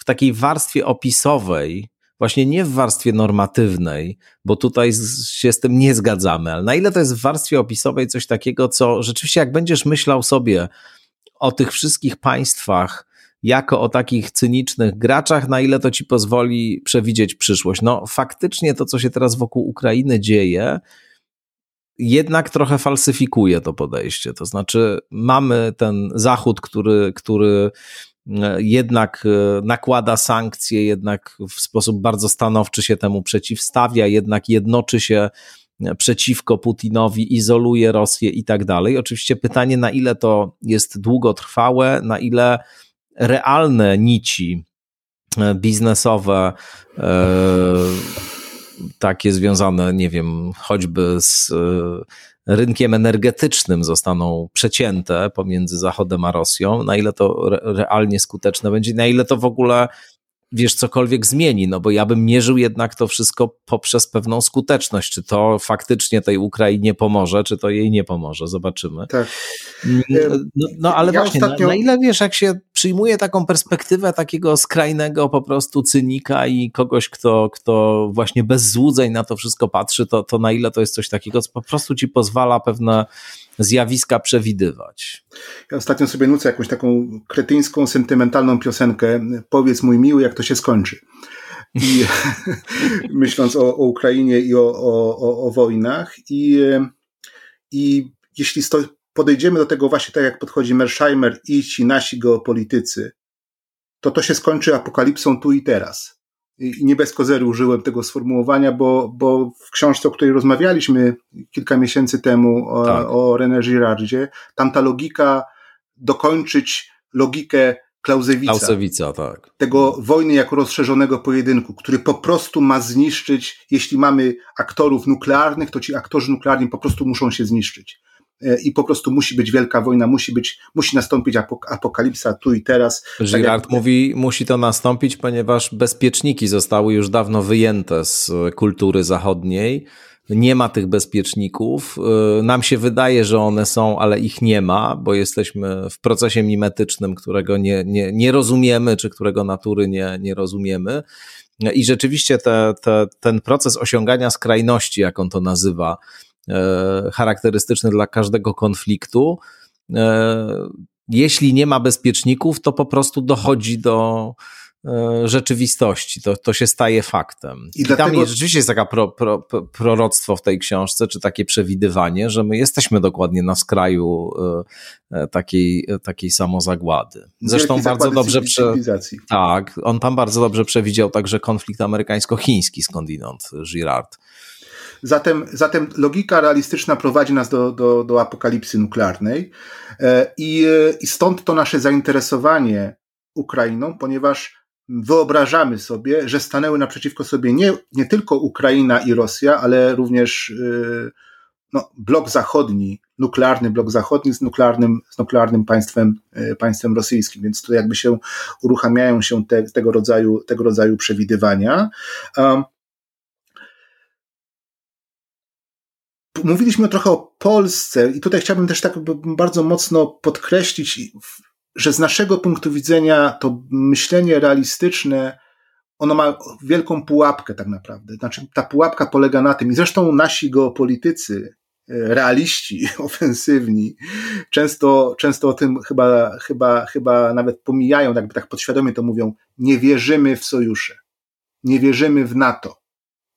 w takiej warstwie opisowej, właśnie nie w warstwie normatywnej, bo tutaj się z tym nie zgadzamy, ale na ile to jest w warstwie opisowej coś takiego, co rzeczywiście jak będziesz myślał sobie o tych wszystkich państwach, jako o takich cynicznych graczach, na ile to ci pozwoli przewidzieć przyszłość. No, faktycznie to, co się teraz wokół Ukrainy dzieje, jednak trochę falsyfikuje to podejście. To znaczy, mamy ten Zachód, który, który jednak e, nakłada sankcje, jednak w sposób bardzo stanowczy się temu przeciwstawia, jednak jednoczy się e, przeciwko Putinowi, izoluje Rosję i tak dalej. Oczywiście pytanie, na ile to jest długotrwałe, na ile realne nici e, biznesowe, takie związane, nie wiem, choćby z rynkiem energetycznym zostaną przecięte pomiędzy Zachodem a Rosją, na ile to realnie skuteczne będzie, na ile to w ogóle wiesz, cokolwiek zmieni, no bo ja bym mierzył jednak to wszystko poprzez pewną skuteczność, czy to faktycznie tej Ukrainie pomoże, czy to jej nie pomoże, zobaczymy. Tak. Mm, no, no ale ja właśnie, ostatnio... na, na, ile wiesz, jak się przyjmuje taką perspektywę takiego skrajnego po prostu cynika i kogoś, kto, kto właśnie bez złudzeń na to wszystko patrzy, to, to na ile to jest coś takiego, co po prostu ci pozwala pewne zjawiska przewidywać. Ja ostatnio sobie nucę jakąś taką kretyńską, sentymentalną piosenkę Powiedz mój miły, jak to się skończy. I myśląc o, o, Ukrainie i o, o, o wojnach i, i jeśli sto, podejdziemy do tego właśnie tak, jak podchodzi Mersheimer i ci nasi geopolitycy, to to się skończy apokalipsą tu i teraz i nie bez kozery użyłem tego sformułowania, bo, bo w książce, o której rozmawialiśmy kilka miesięcy temu o, tak. o René Girardzie, tam ta logika dokończyć logikę Clausewitza, Clausewitza tak. tego wojny jako rozszerzonego pojedynku, który po prostu ma zniszczyć, jeśli mamy aktorów nuklearnych, to ci aktorzy nuklearni po prostu muszą się zniszczyć. E, i po prostu musi być wielka wojna, musi być, musi nastąpić apokalipsa tu i teraz. Girard tak jak... mówi, musi to nastąpić, ponieważ bezpieczniki zostały już dawno wyjęte z kultury zachodniej. Nie ma tych bezpieczników. E, nam się wydaje, że one są, ale ich nie ma, bo jesteśmy w procesie mimetycznym, którego nie, nie, nie rozumiemy, czy którego natury nie, nie rozumiemy. I rzeczywiście te, te, ten proces osiągania skrajności, jak on to nazywa, E, charakterystyczny dla każdego konfliktu. E, jeśli nie ma bezpieczników, to po prostu dochodzi do e, rzeczywistości. To, to się staje faktem. I, I dlatego... tam jest, rzeczywiście jest taka pro, pro, proroctwo w tej książce, czy takie przewidywanie, że my jesteśmy dokładnie na skraju takiej, takiej samozagłady. Zresztą bardzo dobrze prze... Tak, on tam bardzo dobrze przewidział także konflikt amerykańsko-chiński skądinąd, Girard. Zatem, zatem logika realistyczna prowadzi nas do, do, do apokalipsy nuklearnej e, i, i stąd to nasze zainteresowanie Ukrainą, ponieważ wyobrażamy sobie, że stanęły naprzeciwko sobie nie, nie tylko Ukraina i Rosja, ale również no, blok zachodni, nuklearny blok zachodni z nuklearnym, z nuklearnym państwem, państwem rosyjskim, więc tu jakby się uruchamiają się te, tego, rodzaju, tego rodzaju przewidywania. Um, Mówiliśmy trochę o Polsce i tutaj chciałbym też tak bardzo mocno podkreślić, że z naszego punktu widzenia to myślenie realistyczne, ono ma wielką pułapkę tak naprawdę. Znaczy, ta pułapka polega na tym, i zresztą nasi geopolitycy, e, realiści, ofensywni, często, często o tym chyba, chyba, chyba nawet pomijają, jakby tak podświadomie to mówią, nie wierzymy w sojusze, nie wierzymy w NATO,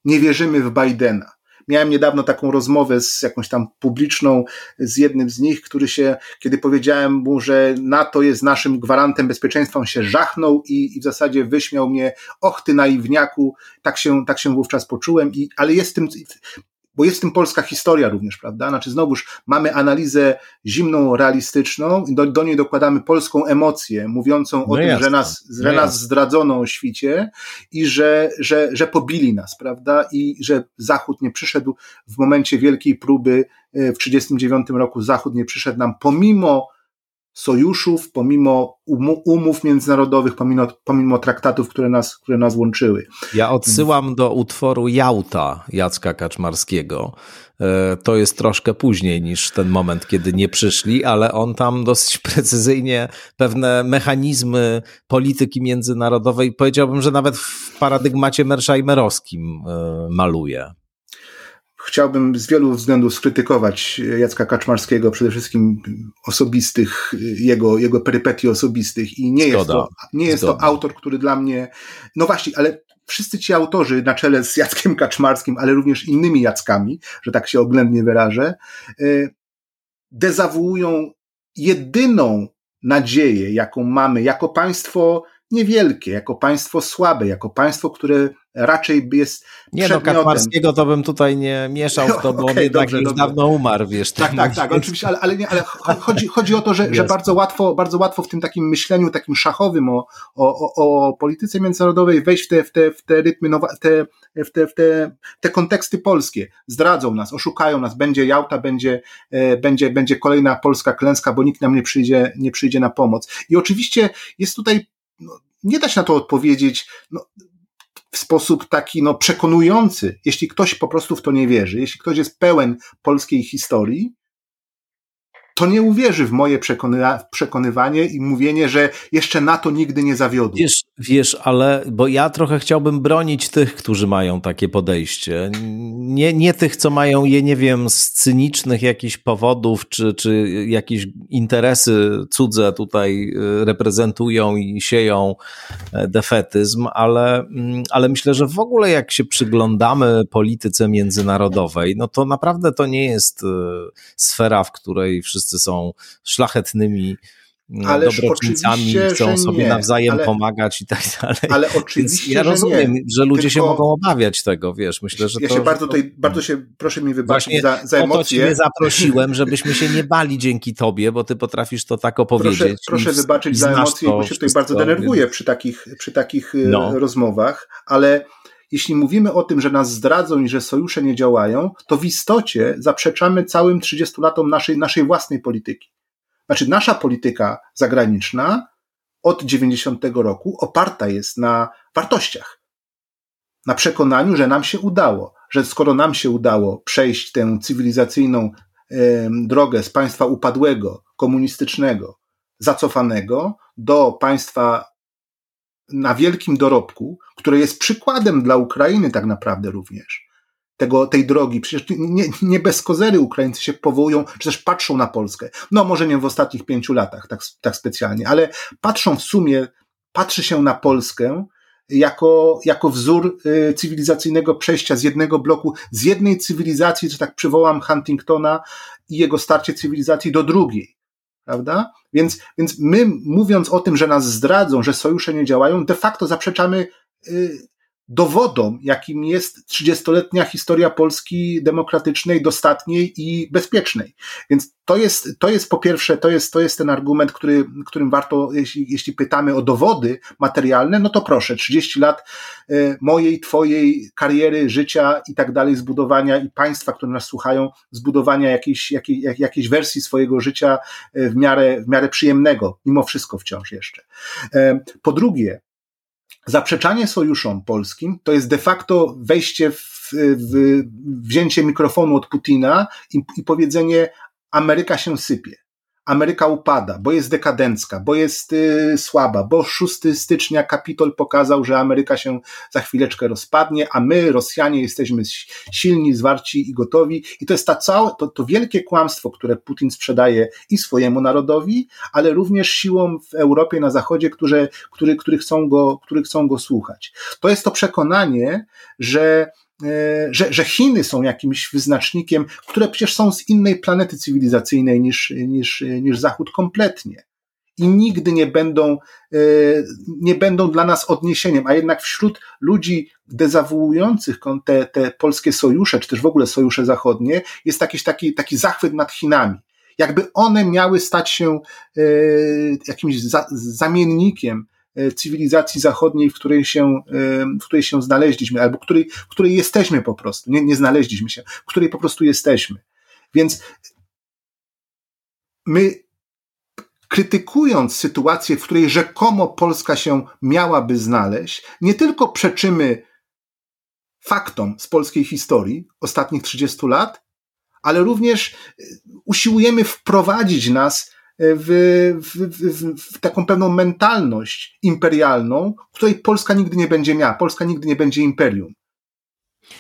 nie wierzymy w Bidena. Miałem niedawno taką rozmowę z jakąś tam publiczną, z jednym z nich, który się, kiedy powiedziałem mu, że NATO jest naszym gwarantem bezpieczeństwa, on się żachnął i, i w zasadzie wyśmiał mnie, och ty naiwniaku, tak się, tak się wówczas poczułem, i, ale jest tym, bo jest w tym polska historia również, prawda? Znaczy, znowuż mamy analizę zimną, realistyczną i do, do niej dokładamy polską emocję, mówiącą no o jasne. tym, że nas, że no nas zdradzono o świcie i że, że, że pobili nas, prawda? I że Zachód nie przyszedł w momencie wielkiej próby e, w 1939 roku, Zachód nie przyszedł nam pomimo sojuszów, pomimo umów międzynarodowych, pomimo, pomimo traktatów, które nas, które nas łączyły. Ja odsyłam do utworu Jałta Jacka Kaczmarskiego. E, to jest troszkę później niż ten moment, kiedy nie przyszli, ale on tam dosyć precyzyjnie pewne mechanizmy polityki międzynarodowej, powiedziałbym, że nawet w paradygmacie merszajmerowskim e, maluje chciałbym z wielu względów skrytykować Jacka Kaczmarskiego, przede wszystkim osobistych, jego, jego perypetii osobistych i nie Zgoda. jest, to, nie jest to autor, który dla mnie, no właśnie, ale wszyscy ci autorzy na czele z Jackiem Kaczmarskim, ale również innymi Jackami, że tak się oględnie wyrażę, e, dezawuują jedyną nadzieję, jaką mamy jako państwo niewielkie, jako państwo słabe, jako państwo, które raczej jest Nie no, Kaczmarskiego to bym tutaj nie mieszał w to, bo okay, on jednak dobrze, już dobrze. dawno umarł, wiesz. Tak, tak, tak, oczywiście, ale, ale, nie, ale chodzi, chodzi o to, że, że bardzo, łatwo, bardzo łatwo w tym takim myśleniu, takim szachowym o, o, o, o polityce międzynarodowej wejść w te, w te, w te rytmy, nowa, te, w, te, w te, te konteksty polskie. Zdradzą nas, oszukają nas, będzie Jałta, będzie, e, będzie, będzie kolejna polska klęska, bo nikt nam nie przyjdzie, nie przyjdzie na pomoc. I oczywiście jest tutaj no, nie da się na to odpowiedzieć no, w sposób taki no, przekonujący. Jeśli ktoś po prostu w to nie wierzy, jeśli ktoś jest pełen polskiej historii, to nie uwierzy w moje przekonywanie i mówienie, że jeszcze na to nigdy nie zawiodło. Wiesz, wiesz, ale bo ja trochę chciałbym bronić tych, którzy mają takie podejście. Nie, nie tych, co mają je, nie wiem, z cynicznych jakichś powodów, czy, czy jakieś interesy cudze tutaj y, reprezentują i sieją e, defetyzm, ale, mm, ale myślę, że w ogóle jak się przyglądamy polityce międzynarodowej, no to naprawdę to nie jest y, sfera, w której wszyscy wszyscy są szlachetnymi mm, Ależ dobroczyńcami, chcą sobie nie, nawzajem ale, pomagać i tak dalej. Ale oczywiście, Więc ja rozumiem, że, że ludzie Tylko, się mogą obawiać tego, wiesz, myślę, że ja to... się bardzo tutaj, bardzo się, proszę mi wybaczyć za, za emocje. Cię zaprosiłem, żebyśmy się nie bali dzięki tobie, bo ty potrafisz to tak opowiedzieć. Proszę, proszę wybaczyć za emocje, bo się tutaj bardzo denerwuję więc... przy takich, przy takich y, no. rozmowach, ale jeśli mówimy o tym, że nas zdradzą i że sojusze nie działają, to w istocie zaprzeczamy całym 30 latom naszej, naszej własnej polityki. Znaczy, nasza polityka zagraniczna od 90 roku oparta jest na wartościach. Na przekonaniu, że nam się udało, że skoro nam się udało przejść tę cywilizacyjną drogę z państwa upadłego, komunistycznego, zacofanego do państwa na wielkim dorobku, które jest przykładem dla Ukrainy tak naprawdę również. Tego, tej drogi. Przecież nie, nie bez kozery Ukraińcy się powołują, czy też patrzą na Polskę. No może nie w ostatnich pięciu latach tak, tak specjalnie, ale patrzą w sumie, patrzy się na Polskę jako, jako wzór y, cywilizacyjnego przejścia z jednego bloku, z jednej cywilizacji, że tak przywołam Huntingtona i jego starcie cywilizacji do drugiej prawda? Więc, więc my, mówiąc o tym, że nas zdradzą, że sojusze nie działają, de facto zaprzeczamy y, dowodom, jakim jest 30-letnia historia Polski demokratycznej, dostatniej i bezpiecznej. Więc to jest, to jest po pierwsze, to jest, to jest ten argument, który, którym warto, jeśli, jeśli pytamy o dowody materialne, no to proszę, 30 lat e, mojej, twojej kariery, życia i tak dalej, zbudowania i państwa, które nas słuchają, zbudowania jakiejś, jakiej, jakiejś wersji swojego życia e, w miarę, w miarę przyjemnego, mimo wszystko wciąż jeszcze. E, po drugie, Zaprzeczanie sojuszom polskim to jest de facto wejście w, w wzięcie mikrofonu od Putina i, i powiedzenie Ameryka się sypie. Ameryka upada, bo jest dekadencka, bo jest y, słaba, bo 6 stycznia Kapitol pokazał, że Ameryka się za chwileczkę rozpadnie, a my, Rosjanie, jesteśmy silni, zwarci i gotowi. I to jest ta całe, to, to wielkie kłamstwo, które Putin sprzedaje i swojemu narodowi, ale również siłom w Europie, na Zachodzie, które, który, który, chcą go, który chcą go słuchać. To jest to przekonanie, że że, że Chiny są jakimś wyznacznikiem, które przecież są z innej planety cywilizacyjnej niż, niż, niż Zachód kompletnie. I nigdy nie będą, e, nie będą dla nas odniesieniem, a jednak wśród ludzi dezawuujących te, te polskie sojusze, czy też w ogóle sojusze zachodnie, jest jakiś taki, taki zachwyt nad Chinami. Jakby one miały stać się e, jakimś za, zamiennikiem E, cywilizacji zachodniej, w której się, e, w której się znaleźliśmy, albo której, w której jesteśmy po prostu. Nie, nie znaleźliśmy się, w której po prostu jesteśmy. Więc my krytykując sytuację, w której rzekomo Polska się miałaby znaleźć, nie tylko przeczymy faktom z polskiej historii ostatnich 30 lat, ale również usiłujemy wprowadzić nas w, w, w, w, taką pewną mentalność imperialną, której Polska nigdy nie będzie miała. Polska nigdy nie będzie imperium.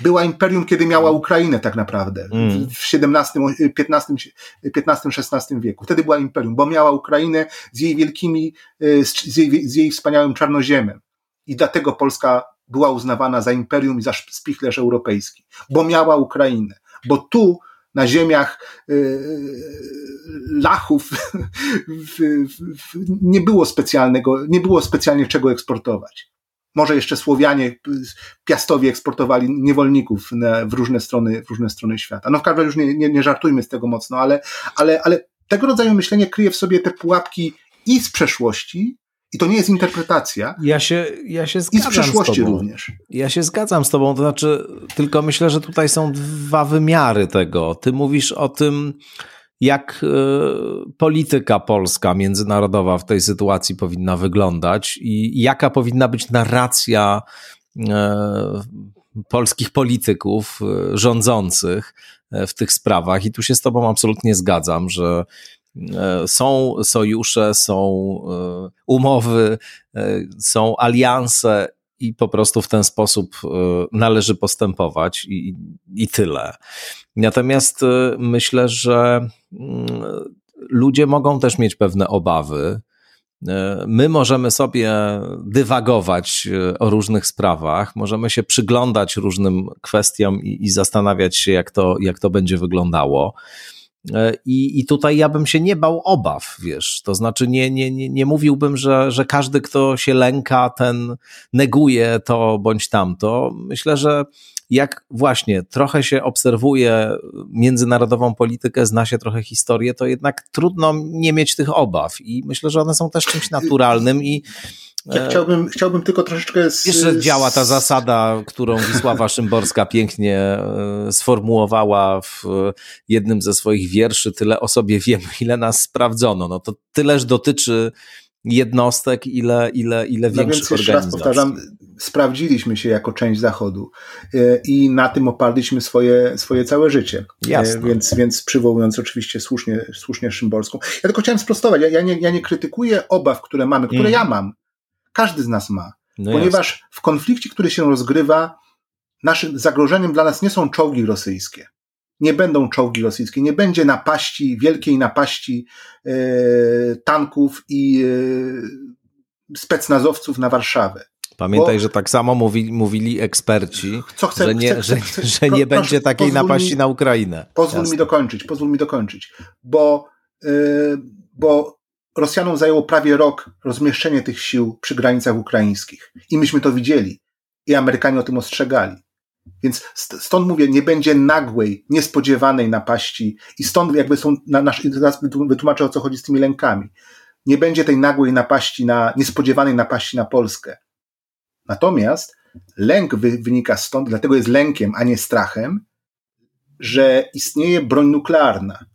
Była imperium, kiedy miała Ukrainę tak naprawdę, mm. w XVII, XV, XVI wieku. Wtedy była imperium, bo miała Ukrainę z jej wielkimi, z jej, z jej wspaniałym czarnoziemem. I dlatego Polska była uznawana za imperium i za spichlerz europejski, bo miała Ukrainę. Bo tu na ziemiach y, Lachów nie było specjalnego, nie było specjalnie czego eksportować. Może jeszcze Słowianie, Piastowie eksportowali niewolników w różne strony, w różne strony świata. No w każdym razie już nie, nie, nie żartujmy z tego mocno, ale, ale, ale tego rodzaju myślenie kryje w sobie te pułapki i z przeszłości, i to nie jest interpretacja. Ja się, ja się zgadzam. I z przeszłości również. Ja się zgadzam z Tobą, to znaczy, tylko myślę, że tutaj są dwa wymiary tego. Ty mówisz o tym, jak e, polityka polska, międzynarodowa w tej sytuacji powinna wyglądać i jaka powinna być narracja e, polskich polityków e, rządzących w tych sprawach. I tu się z Tobą absolutnie zgadzam, że są sojusze, są e, umowy, e, są alianse i po prostu w ten sposób należy postępować i, i tyle. Natomiast myślę, że mm, ludzie mogą też mieć pewne obawy. My możemy sobie dywagować o różnych sprawach, możemy się przyglądać różnym kwestiom i, i zastanawiać się, jak to, jak to będzie wyglądało. E, I, I tutaj ja bym się nie bał obaw, wiesz, to znaczy nie, nie, nie, nie mówiłbym, że, że każdy, kto się lęka, ten neguje to bądź tamto. Myślę, że jak właśnie trochę się obserwuje międzynarodową politykę, zna się trochę historię, to jednak trudno nie mieć tych obaw i myślę, że one są też czymś naturalnym i ja chciałbym, chciałbym tylko troszeczkę. Z, Jeszcze działa ta zasada, którą Wisława Szymborska pięknie e, sformułowała w jednym ze swoich wierszy. Tyle o sobie wiemy, ile nas sprawdzono. No to tyleż dotyczy jednostek, ile, ile, ile no większych więc raz powtarzam, sprawdziliśmy się jako część Zachodu e, i na tym oparliśmy swoje, swoje całe życie. E, Jasne. Więc, więc przywołując oczywiście słusznie, słusznie Szymborską. Ja tylko chciałem sprostować, ja, ja, nie, ja nie krytykuję obaw, które mamy, które mm. ja mam każdy z nas ma. No ponieważ jest. w konflikcie, który się rozgrywa, naszym zagrożeniem dla nas nie są czołgi rosyjskie. Nie będą czołgi rosyjskie, nie będzie napaści, wielkiej napaści e, tanków i e, specnazowców na Warszawę. Pamiętaj, Bo, że tak samo mówili, mówili eksperci, chcę, że nie, chcę, że, chcę, że nie proszę, będzie takiej napaści mi, na Ukrainę. Pozwól Jasne. mi dokończyć, pozwól mi dokończyć. Bo, yy, bo Rosjanom zajęło prawie rok rozmieszczenie tych sił przy granicach ukraińskich. I myśmy to widzieli. I Amerykanie o tym ostrzegali. Więc stąd mówię, nie będzie nagłej, niespodziewanej napaści i stąd jakby są, na nasz, teraz wytłumaczę o co chodzi z tymi lękami. Nie będzie tej nagłej napaści na, niespodziewanej napaści na Polskę. Natomiast lęk wynika stąd, dlatego jest lękiem, a nie strachem, że istnieje broń nuklearna.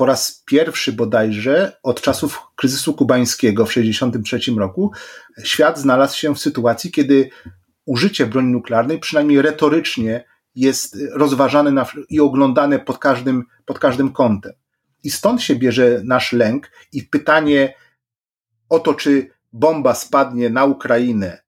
Po raz pierwszy bodajże od czasów kryzysu kubańskiego w 1963 roku świat znalazł się w sytuacji, kiedy użycie broni nuklearnej, przynajmniej retorycznie, jest rozważane na, i oglądane pod każdym, pod każdym kątem. I stąd się bierze nasz lęk i pytanie o to, czy bomba spadnie na Ukrainę,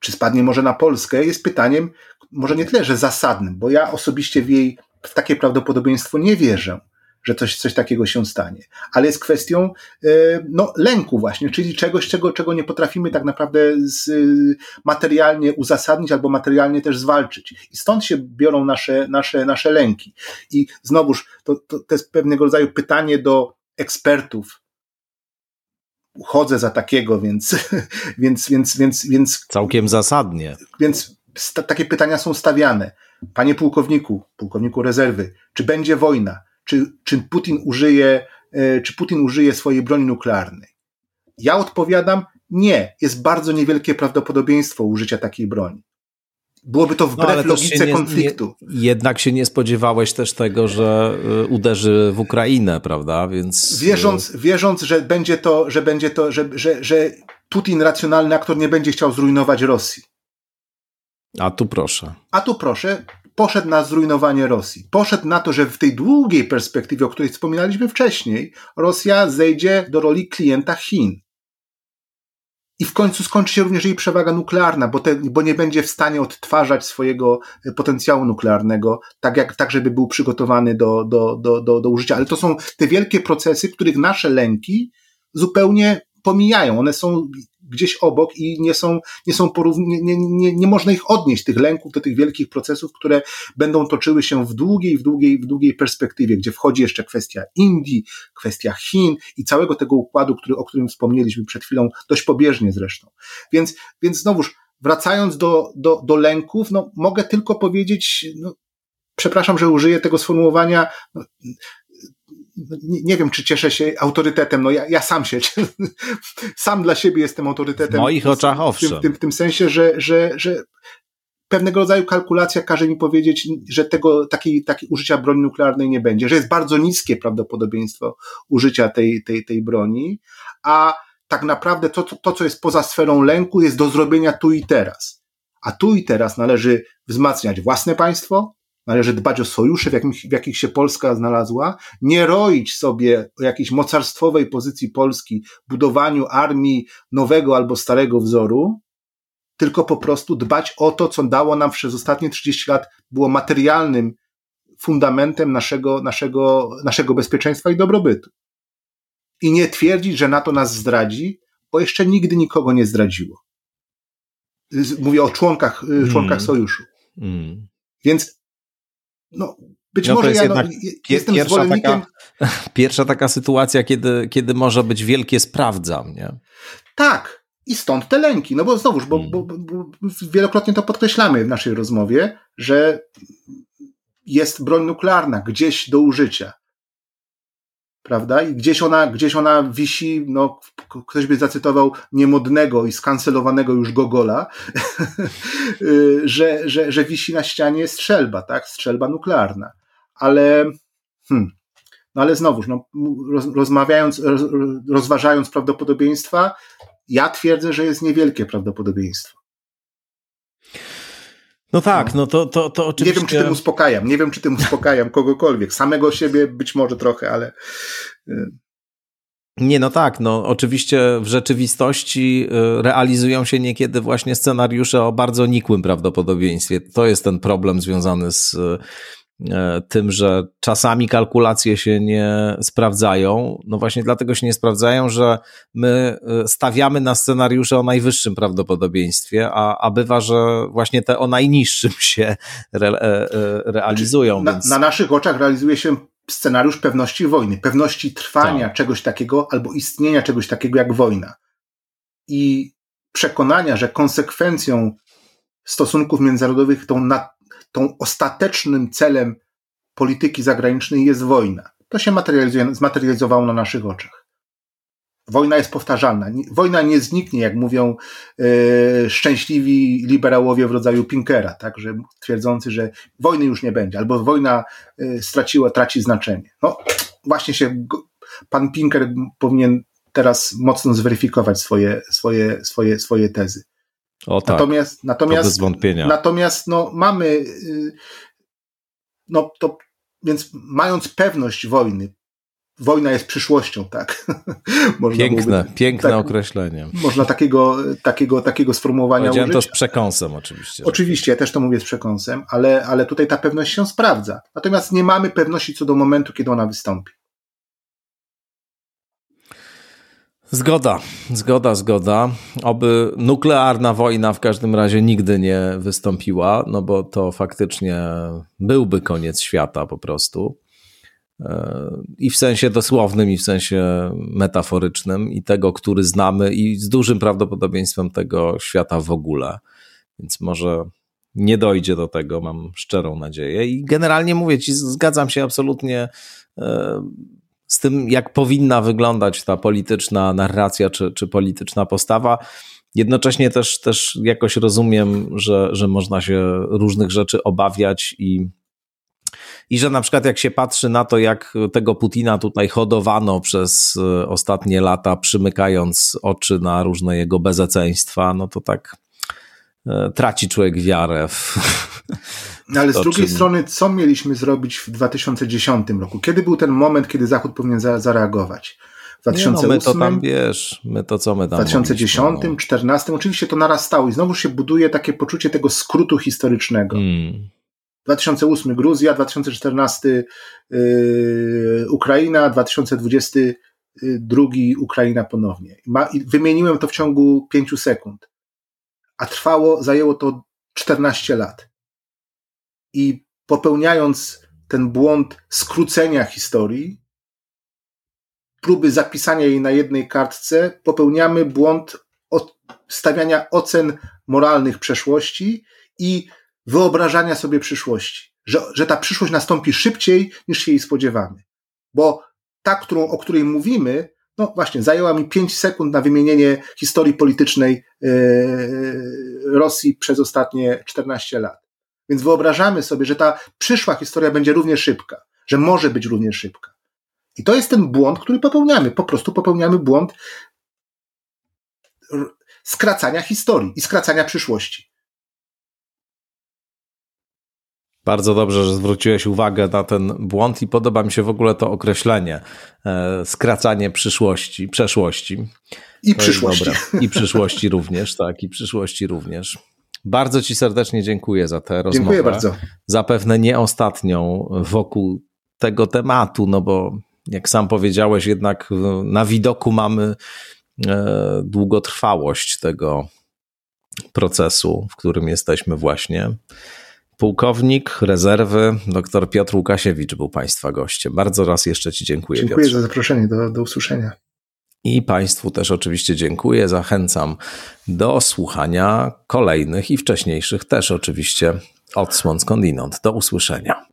czy spadnie może na Polskę, jest pytaniem może nie tyle, że zasadnym, bo ja osobiście w jej, w takie prawdopodobieństwo nie wierzę że coś, coś takiego się stanie. Ale jest kwestią e, no, lęku właśnie, czyli czegoś, czego, czego nie potrafimy tak naprawdę z, materialnie uzasadnić albo materialnie też zwalczyć. I stąd się biorą nasze, nasze, nasze lęki. I znowuż to, to, to jest pewnego rodzaju pytanie do ekspertów, uchodzę za takiego, więc, więc, więc, więc, więc. Całkiem zasadnie. Więc takie pytania są stawiane. Panie pułkowniku, pułkowniku rezerwy, czy będzie wojna? Czy, czy Putin użyje, e, czy Putin użyje swojej broni nuklearnej. Ja odpowiadam, nie, jest bardzo niewielkie prawdopodobieństwo użycia takiej broni. Byłoby to wbrew no, logice nie, konfliktu. Nie, jednak się nie spodziewałeś też tego, że e, uderzy w Ukrainę, prawda? Więc. Wierząc, e, wierząc że będzie to, że będzie to, że, że, że Putin, racjonalny aktor, nie będzie chciał zrujnować Rosji. A tu proszę. A tu proszę, poszedł na zrujnowanie Rosji. Poszedł na to, że w tej długiej perspektywie, o której wspominaliśmy wcześniej, Rosja zejdzie do roli klienta Chin. I w końcu skończy się również jej przewaga nuklearna, bo, te, bo nie będzie w stanie odtwarzać swojego e, potencjału nuklearnego, tak, jak, tak żeby był przygotowany do, do, do, do, do użycia. Ale to są te wielkie procesy, których nasze lęki zupełnie pomijają. One są gdzieś obok i nie są, nie są porówn- nie, nie, nie, nie można ich odnieść, tych lęków do tych wielkich procesów, które będą toczyły się w długiej, w długiej, w długiej perspektywie, gdzie wchodzi jeszcze kwestia Indii, kwestia Chin i całego tego układu, który, o którym wspomnieliśmy przed chwilą, dość pobieżnie zresztą. Więc, więc znowuż, wracając do, do, do lęków, no, mogę tylko powiedzieć, no, przepraszam, że użyję tego sformułowania, no, nie, nie, wiem, czy cieszę się autorytetem. No ja, ja sam się, sam dla siebie jestem autorytetem. W moich oczach owszem. W tym, w tym, w tym sensie, że, że, że pewnego rodzaju kalkulacja każe mi powiedzieć, że tego, takiej, takiej użycia broni nuklearnej nie będzie, że jest bardzo niskie prawdopodobieństwo użycia tej, tej, tej broni, a tak naprawdę to, to, to, co jest poza sferą lęku, jest do zrobienia tu i teraz. A tu i teraz należy wzmacniać własne państwo, Należy dbać o sojusze, w, jakim, w jakich się Polska znalazła, nie roić sobie o jakiejś mocarstwowej pozycji Polski, budowaniu armii nowego albo starego wzoru, tylko po prostu dbać o to, co dało nam przez ostatnie 30 lat, było materialnym fundamentem naszego, naszego, naszego bezpieczeństwa i dobrobytu. I nie twierdzić, że NATO nas zdradzi, bo jeszcze nigdy nikogo nie zdradziło. Mówię o członkach, członkach mm. sojuszu. Mm. Więc no, być no może ja no, jestem pierwsza zwolennikiem... Taka, pierwsza taka sytuacja, kiedy, kiedy może być wielkie sprawdzam, nie? Tak. I stąd te lęki. No bo znowuż, bo, hmm. bo, bo, bo wielokrotnie to podkreślamy w naszej rozmowie, że jest broń nuklearna gdzieś do użycia prawda? I gdzieś ona, gdzieś ona wisi, no, ktoś by zacytował niemodnego i skancelowanego już Gogola, że, że, że wisi na ścianie strzelba, tak? Strzelba nuklearna. Ale, hmm, no ale znowuż, no, roz, rozmawiając, roz, rozważając prawdopodobieństwa, ja twierdzę, że jest niewielkie prawdopodobieństwo. No tak, no, no to, to, to oczywiście... Nie wiem, czy tym uspokajam, nie wiem, czy tym uspokajam kogokolwiek. Samego siebie być może trochę, ale... Y, nie, no tak, no oczywiście w rzeczywistości y, realizują się niekiedy właśnie scenariusze o bardzo nikłym prawdopodobieństwie. To jest ten problem związany z tym, że czasami kalkulacje się nie sprawdzają. No właśnie dlatego się nie sprawdzają, że my e, stawiamy na scenariusze o najwyższym prawdopodobieństwie, a, a bywa, że właśnie te o najniższym się re, e, realizują. Na, więc... na naszych oczach realizuje się scenariusz pewności wojny, pewności trwania tak. czegoś takiego albo istnienia czegoś takiego jak wojna. I przekonania, że konsekwencją stosunków międzynarodowych, tą, na, tą ostatecznym celem polityki zagranicznej jest wojna. To się zmaterializowało na naszych oczach. Wojna jest powtarzalna. Wojna nie zniknie, jak mówią e, szczęśliwi liberałowie w rodzaju Pinkera, tak, że twierdzący, że wojny już nie będzie, albo wojna e, straciła, traci znaczenie. No, właśnie się pan Pinker powinien teraz mocno zweryfikować swoje, swoje, swoje, swoje tezy. O tak, natomiast, natomiast, bez wątpienia. Natomiast no, mamy, y, no to, więc mając pewność wojny, wojna jest przyszłością, tak? piękne, piękne tak, określenie. Można takiego, takiego, takiego sformułowania Powiedziałem użyć. to z przekąsem oczywiście. Oczywiście, ja też to mówię z przekąsem, ale, ale tutaj ta pewność się sprawdza. Natomiast nie mamy pewności co do momentu, kiedy ona wystąpi. Zgoda, zgoda, zgoda. Oby nuklearna wojna w każdym razie nigdy nie wystąpiła, no bo to faktycznie byłby koniec świata po prostu. E, I w sensie dosłownym, i w sensie metaforycznym, i tego, który znamy, i z dużym prawdopodobieństwem tego świata w ogóle. Więc może nie dojdzie do tego, mam szczerą nadzieję. I generalnie mówię ci, zgadzam się absolutnie e, z tym, jak powinna wyglądać ta polityczna narracja czy, czy polityczna postawa. Jednocześnie też, też jakoś rozumiem, że, że można się różnych rzeczy obawiać i, i że na przykład jak się patrzy na to, jak tego Putina tutaj hodowano przez e, ostatnie lata, przymykając oczy na różne jego bezeceństwa, no to tak e, traci człowiek wiarę w, no ale z drugiej strony, co mieliśmy zrobić w 2010 roku? Kiedy był ten moment, kiedy Zachód powinien za, zareagować? W 2008, nie no, my to tam, wiesz, my to co my tam 2010, 2014, no. oczywiście to narastało i znowu się buduje takie poczucie tego skrótu historycznego. Hmm. 2008 Gruzja, 2014 yy, Ukraina, 2022 Ukraina ponownie. Ma, wymieniłem to w ciągu 5 sekund, a trwało, zajęło to 14 lat i popełniając ten błąd skrócenia historii, próby zapisania jej na jednej kartce, popełniamy błąd stawiania ocen moralnych przeszłości i wyobrażania sobie przyszłości, że, że ta przyszłość nastąpi szybciej niż się jej spodziewamy. Bo ta, którą, o której mówimy, no właśnie, zajęła mi 5 sekund na wymienienie historii politycznej yy, Rosji przez ostatnie 14 lat. Więc wyobrażamy sobie, że ta przyszła historia będzie równie szybka, że może być równie szybka. I to jest ten błąd, który popełniamy. Po prostu popełniamy błąd skracania historii i skracania przyszłości. Bardzo dobrze, że zwróciłeś uwagę na ten błąd i podoba mi się w ogóle to określenie e, skracanie przyszłości, przeszłości. I to przyszłości. I przyszłości również, tak, i przyszłości również. Bardzo Ci serdecznie dziękuję za tę rozmowę. Dziękuję bardzo. Zapewne nie ostatnią wokół tego tematu, no bo jak sam powiedziałeś, jednak na widoku mamy e, długotrwałość tego procesu, w którym jesteśmy właśnie. Pułkownik rezerwy dr Piotr Łukasiewicz był Państwa gościem. Bardzo raz jeszcze Ci dziękuję. Dziękuję Piotrze. za zaproszenie, do, do usłyszenia. I Państwu też oczywiście dziękuję. Zachęcam do słuchania kolejnych i wcześniejszych też oczywiście odsłon skądinąd. Do usłyszenia.